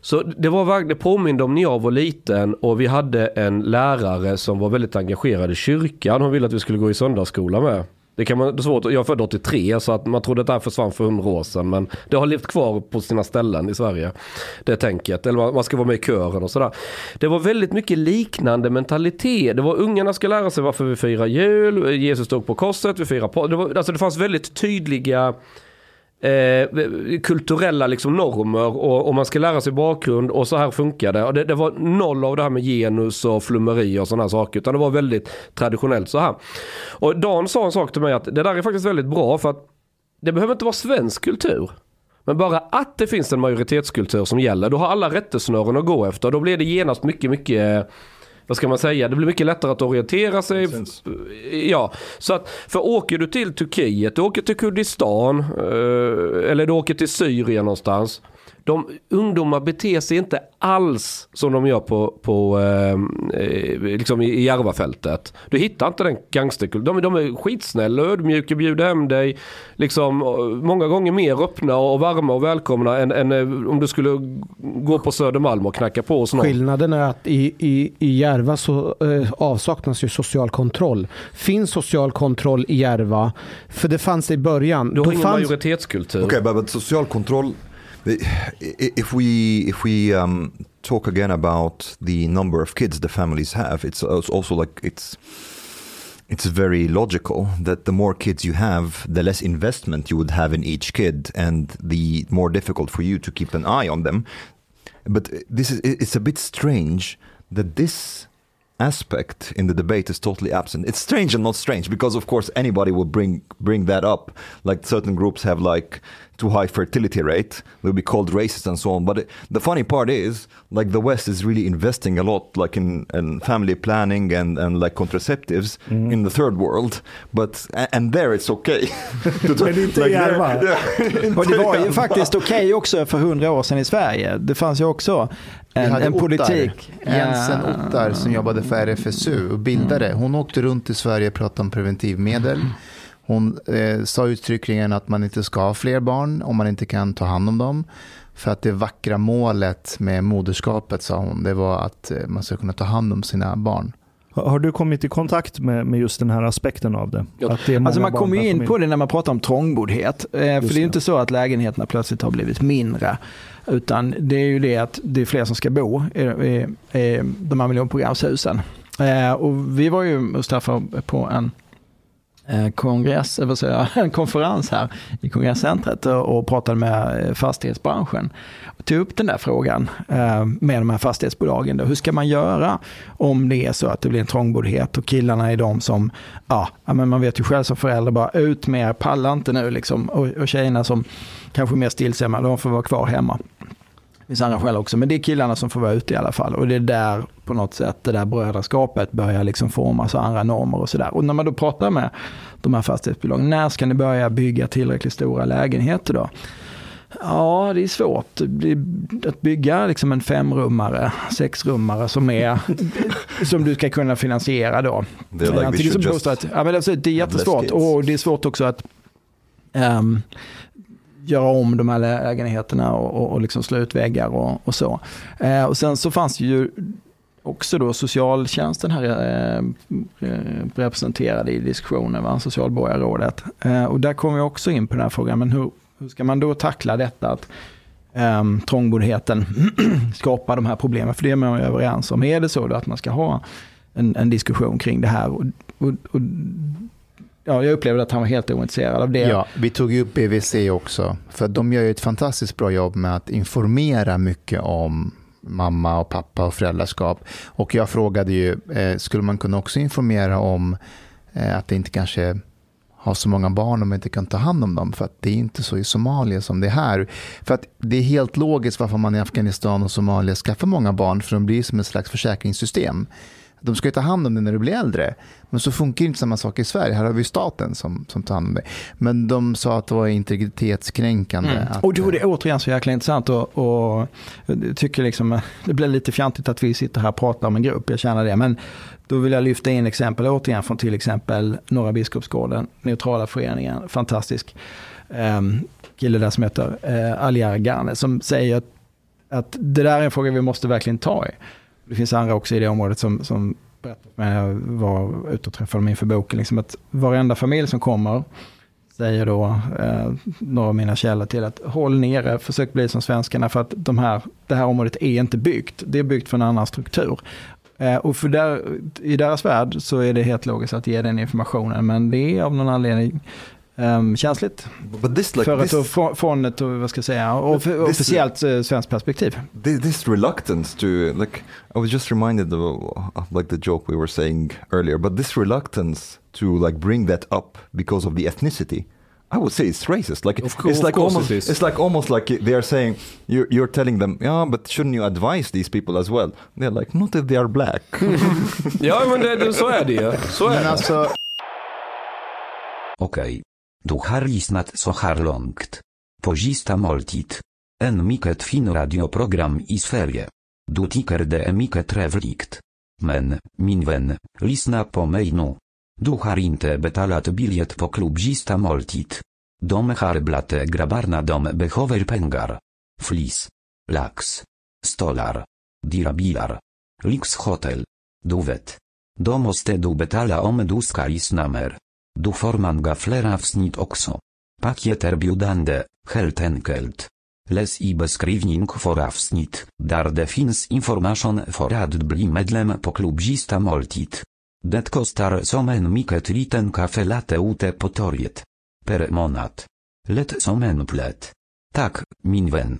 Så det var det påminde om när jag var liten och vi hade en lärare som var väldigt engagerad i kyrkan. Hon ville att vi skulle gå i söndagsskola med. Det kan man, det är svårt, jag är född 83 så att man trodde att det här försvann för hundra år sedan. Men det har levt kvar på sina ställen i Sverige. Det tänket. Eller man ska vara med i kören och sådär. Det var väldigt mycket liknande mentalitet. Det var ungarna ska lära sig varför vi firar jul. Jesus stod på korset, vi firar det, var, alltså det fanns väldigt tydliga eh, kulturella liksom normer och, och, man ska lära sig bakgrund och så här funkar det. Och det, det var noll av det här med genus och flummeri och sådana saker utan det var väldigt traditionellt så här. Och Dan sa en sak till mig att det där är faktiskt väldigt bra för att det behöver inte vara svensk kultur. Men bara att det finns en majoritetskultur som gäller, då har alla rättesnören att gå efter. Då blir det genast mycket, mycket vad ska man säga, det blir mycket lättare att orientera sig. Ja, så att, för åker du till Turkiet, du åker till Kurdistan eh, eller du åker till Syrien någonstans de ungdomar beter sig inte alls som de gör på, på eh, liksom i Järvafältet. Du hittar inte den gangsterkulturen. De, de är skitsnälla, ödmjuka, bjuder hem dig. Liksom, många gånger mer öppna och varma och välkomna än, än eh, om du skulle gå på Södermalm och knacka på hos någon. Skillnaden är att i, i, i Järva så eh, avsaknas ju social kontroll. Finns social kontroll i Järva? För det fanns det i början. Du har ingen fanns... majoritetskultur. Okej, okay, men social kontroll if we if we um, talk again about the number of kids the families have, it's also like it's it's very logical that the more kids you have, the less investment you would have in each kid, and the more difficult for you to keep an eye on them. But this is it's a bit strange that this aspect in the debate is totally absent. It's strange and not strange because, of course, anybody will bring bring that up. Like certain groups have like too high fertility rate, they'll be called racist and so on. But it, the funny part is, like the West is really investing a lot, like in, in family planning and, and like contraceptives mm. in the third world. But and there it's okay. [laughs] Men inte like Järva. Och [laughs] det var ju faktiskt okej okay också för hundra år sedan i Sverige. Det fanns ju också en, en politik. Jensen Ottar som jobbade för RFSU och bildade. Mm. Hon åkte runt i Sverige och pratade om preventivmedel. Hon eh, sa uttryckligen att man inte ska ha fler barn om man inte kan ta hand om dem. För att det vackra målet med moderskapet, sa hon, det var att eh, man ska kunna ta hand om sina barn. Har du kommit i kontakt med, med just den här aspekten av det? Ja. det alltså man kommer in familj. på det när man pratar om trångboddhet. Eh, för det är inte så att lägenheterna plötsligt har blivit mindre. Utan det är ju det att det är fler som ska bo i, i, i de här miljonprogramshusen. Eh, och vi var ju, Mustafa, på en Eh, kongress, vad säger [laughs] en konferens här i kongresscentret och pratade med eh, fastighetsbranschen. Och tog upp den där frågan eh, med de här fastighetsbolagen. Då. Hur ska man göra om det är så att det blir en trångboddhet och killarna är de som, ja, men man vet ju själv som förälder bara ut med er, pallar inte nu liksom. Och, och tjejerna som kanske är mer stillsamma, de får vara kvar hemma. Det finns andra skäl också, men det är killarna som får vara ute i alla fall. Och det är där på något sätt det där brödraskapet börjar liksom formas och andra normer och sådär. Och när man då pratar med de här fastighetsbolagen, när ska ni börja bygga tillräckligt stora lägenheter då? Ja, det är svårt att bygga liksom en femrummare, sexrummare som, är, [laughs] som du ska kunna finansiera då. Det är, like som just ja, men det är jättesvårt och det är svårt också att um, göra om de här lägenheterna och, och, och liksom slå ut väggar och, och så. Eh, och sen så fanns det ju också då socialtjänsten här eh, eh, representerad i diskussionen, va? socialborgarrådet. Eh, och där kommer vi också in på den här frågan, men hur, hur ska man då tackla detta att eh, trångboddheten [clears throat] skapar de här problemen? För det är man ju överens om. Är det så då att man ska ha en, en diskussion kring det här? Och, och, och ja, jag upplevde att han var helt ointresserad av det. Ja, vi tog ju upp BVC också. För de gör ju ett fantastiskt bra jobb med att informera mycket om mamma och pappa och föräldraskap. Och jag frågade ju, eh, skulle man kunna också informera om eh, att det inte kanske har så många barn om man inte kan ta hand om dem. För att det är inte så i Somalia som det är här. För att det är helt logiskt varför man i Afghanistan och Somalia skaffar många barn. För de blir som ett slags försäkringssystem de ska ju ta hand om dig när du blir äldre. Men så funkar inte samma sak i Sverige. Här har vi staten som, som tar hand om dig. Men de sa att det var integritetskränkande. Mm. Att, och då är det återigen så jäkla intressant och, och tycker liksom, det blir lite fjantigt att vi sitter här och pratar om en grupp, jag känner det. Men då vill jag lyfta in exempel återigen från till exempel Norra Biskopsgården, Neutrala föreningen, fantastisk um, kille där som heter uh, Aliar Garne som säger att, att det där är en fråga vi måste verkligen ta i. Det finns andra också i det området som, som berättade när jag var ute och träffade dem inför boken, liksom att varenda familj som kommer säger då eh, några av mina källor till att håll nere, försök bli som svenskarna för att de här, det här området är inte byggt. Det är byggt för en annan struktur. Eh, och för där, i deras värld så är det helt logiskt att ge den informationen, men det är av någon anledning um, känsligt. This, like, för this, att, från ett vad ska jag säga, officiellt uh, svenskt perspektiv. This, this reluctance to, like, I was just reminded of, of like the joke we were saying earlier, but this reluctance to like bring that up because of the ethnicity. I would say it's racist. Like of it's like almost it it's like almost like they are saying you're, you're telling them, yeah, but shouldn't you advise these people as well? They're like, not if they are black. [laughs] ja, men det, så är det ju. Så är det. Alltså... Okej. Okay. Du har lyssnat så här långt. Pozista måltid. En mycket fin radioprogram i Sverige. Du tycker det är mycket trevligt. Men, min vän, lyssna på mig nu. Du har inte betalat biliet på klubzista måltid. De harblate grabarna dom behöver pengar. Flis. Lax. Stolar. Dirabilar. Lix hotel. Du vet. Måste du betala om du ska lyssna mer. Du Forman Gaffler avsnitt också. Pakieter bjudande, helt enkelt. Les i beskrivning for avsnitt, dar det finns information for ad bli medlem på klubzista måltid. Det kostar som en mycket liten kaffe latte ute på torget. Per månad. Let som en plätt. Tak, min vän.